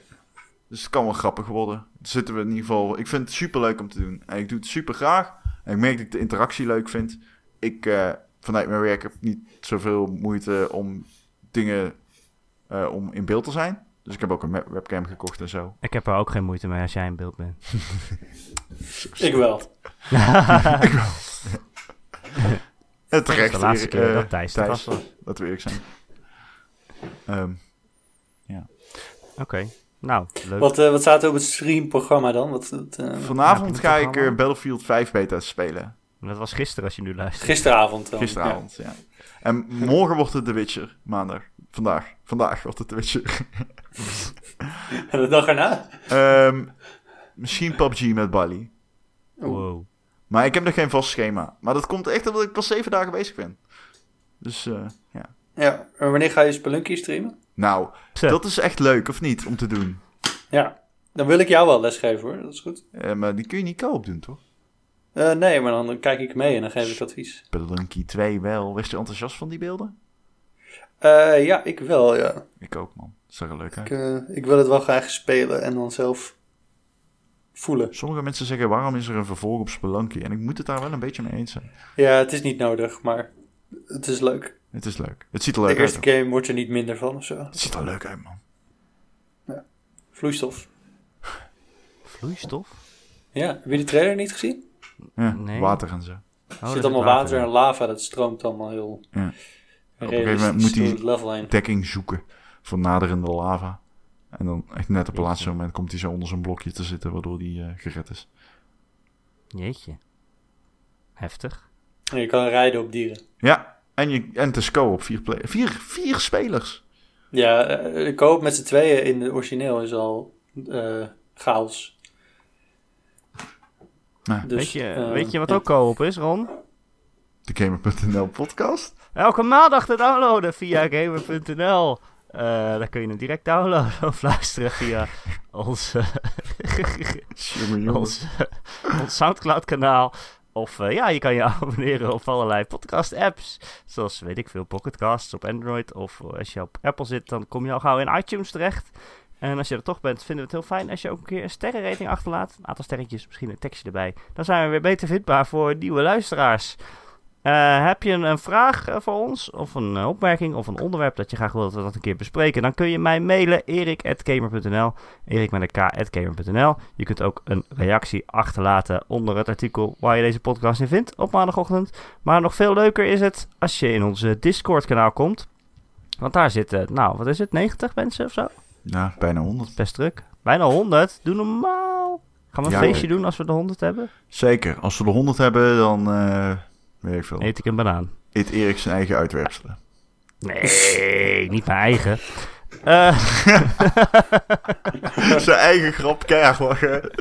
Dus het kan wel grappig worden. Zitten we in ieder geval... Ik vind het super leuk om te doen. En ik doe het super graag. En ik merk dat ik de interactie leuk vind. Ik, eh, vanuit mijn werk, heb niet zoveel moeite om dingen... eh, om in beeld te zijn. Dus ik heb ook een webcam gekocht en zo. Ik heb er ook geen moeite mee als jij in beeld bent. [laughs] [laughs] Ik wel. En terecht. de laatste keer eh, dat Thijs te gast was. Dat we eerlijk zijn. Ehm, Oké, nou, leuk. Wat, eh, wat staat er op het streamprogramma dan? Wat, wat, eh, vanavond Ja, ga ik eh, Battlefield 5 beta spelen. Dat was gisteren als je nu luistert. gisteravond dan. Gisteravond, ja. En morgen wordt het The Witcher. Maandag. Vandaag. Vandaag wordt het The Witcher. [laughs] En de dag erna? Ehm, misschien PUBG met Bali. Wow. Maar ik heb nog geen vast schema. Maar dat komt echt omdat ik pas zeven dagen bezig ben. Dus eh, ja. Ja, en wanneer ga je Spelunky streamen? Nou, dat is echt leuk, of niet, om te doen. Ja, dan wil ik jou wel lesgeven hoor, dat is goed. Eh, maar die kun je niet koop doen, toch? Eh, nee, maar dan kijk ik mee en dan geef ik advies. Spelunky 2 wel. Was je enthousiast van die beelden? Eh, ja, ik wel, ja. Ik ook, man. Dat zag er leuk uit. Ik, eh, ik wil het wel graag spelen en dan zelf voelen. Sommige mensen zeggen, waarom is er een vervolg op Spelunky? En ik moet het daar wel een beetje mee eens zijn. Ja, het is niet nodig, maar het is leuk. Het is leuk. Het ziet er De leuk uit. eerste game wordt er niet minder van of zo. Het ziet er leuk uit, man. Vloeistof. Vloeistof? Ja, heb je die trailer niet gezien? Ja, Nee. Water en zo. Oh, er zit allemaal water en lava, dat stroomt allemaal heel... Ja. Op een gegeven moment moet hij dekking zoeken voor naderende lava. En dan echt net op het laatste moment komt hij zo onder zo'n blokje te zitten, waardoor hij eh, gered is. Jeetje. Heftig. En je kan rijden op dieren. Ja, en, je, en het is co-op, vier, play- vier, vier spelers. Ja, eh, de koop met z'n tweeën in de origineel is al eh, chaos. Nou, Dus, weet, je, eh, weet je wat ja. ook co-op is, Ron? De Gamer.nl podcast. Elke maandag te downloaden via gamer.nl. Eh dan kun je hem direct downloaden of luisteren via jongen. ons, ons Soundcloud kanaal. Of eh, ja, je kan je abonneren op allerlei podcast apps. Zoals, weet ik veel, Pocketcasts op Android. Of als je op Apple zit, dan kom je al gauw in iTunes terecht. En als je er toch bent, vinden we het heel fijn als je ook een keer een sterrenrating achterlaat. Een aantal sterretjes, misschien een tekstje erbij. Dan zijn we weer beter vindbaar voor nieuwe luisteraars. Eh, heb je een, vraag eh, voor ons, of een eh, opmerking, of een onderwerp dat je graag wil dat we dat een keer bespreken, dan kun je mij mailen, erik.gamer.nl, erik met een k.gamer.nl. Je kunt ook een reactie achterlaten onder het artikel waar je deze podcast in vindt op maandagochtend. Maar nog veel leuker is het als je in onze Discord-kanaal komt. Want daar zitten, nou, wat is het, 90 mensen of zo? Ja, bijna 100. Best druk. Bijna 100. Doe normaal. Gaan we een Ja, feestje doen als we de 100 hebben? Zeker. Als we de 100 hebben, dan eh weet ik veel. Eet ik een banaan. Eet Erik zijn eigen uitwerpselen. Nee, niet mijn eigen. [laughs] Eh, [laughs] zijn eigen grap, keihard lachen.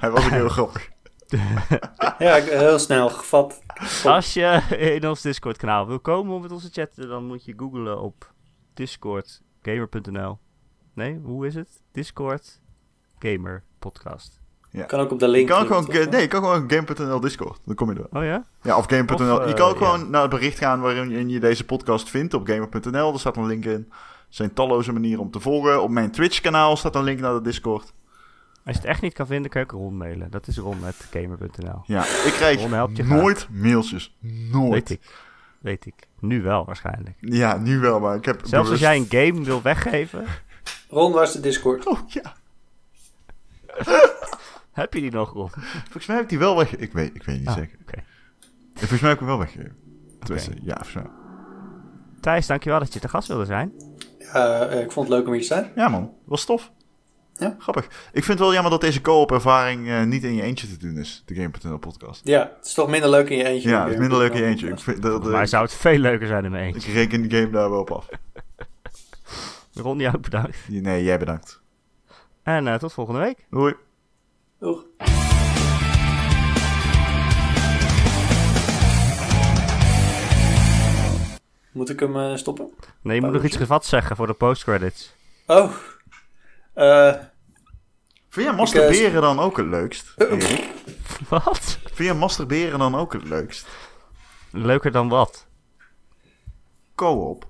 Hij was ook heel grappig. [laughs] Ja, heel snel gevat. als je in ons Discord kanaal wil komen om met ons te chatten, dan moet je googlen op Discord gamer.nl. Nee, hoe is het? Discord Gamer Podcast. Kan ook op de Je link. kan klikken, gewoon, toch? nee, je kan gewoon Game.nl Discord. Dan kom je er. Oh ja? Ja, of Game.nl. Of, eh, je kan ook ja. gewoon naar het bericht gaan waarin je deze podcast vindt op Gamer.nl. Er staat een link in. Er zijn talloze manieren om te volgen. Op mijn Twitch-kanaal staat een link naar de Discord. Als je het echt niet kan vinden, kan je ook Ron mailen. Dat is ron.gamer.nl. Ja, ik krijg Ron je graag. nooit mailtjes. Nooit. Weet ik. Weet ik. Nu wel waarschijnlijk. Ja, nu wel, maar ik heb Zelfs als jij een game wil weggeven, Ron, waar is de Discord? Oh, ja. [laughs] heb je die nog, Ron? Volgens mij heb ik die wel weg... Ik weet, ik weet niet Ah, zeker. oké. Volgens mij heb ik hem wel weggegeven. Tenminste, ja, of zo. Thijs, dankjewel dat je te gast wilde zijn. Ja, eh, ik vond het leuk om hier te zijn. Ja man, was tof. Ja. Grappig. Ik vind het wel jammer dat deze co-op ervaring eh, niet in je eentje te doen is. De Game.nl podcast. Ja, het is toch minder leuk in je eentje. Ja, het is minder leuk in je eentje. Ik, vind dat, Maar eh, zou het veel leuker zijn in mijn ik eentje. reken die game daar wel op af. [laughs] Ron, jou ook bedankt. Nee, jij bedankt. En eh, tot volgende week. Hoi. Doeg. Moet ik hem eh, stoppen? Nee, je moet nog iets gevat zeggen voor de postcredits. Oh. Eh, Vind jij masturberen dan ook het leukst? Erik? Wat? Vind jij masturberen dan ook het leukst? Leuker dan wat? Co-op.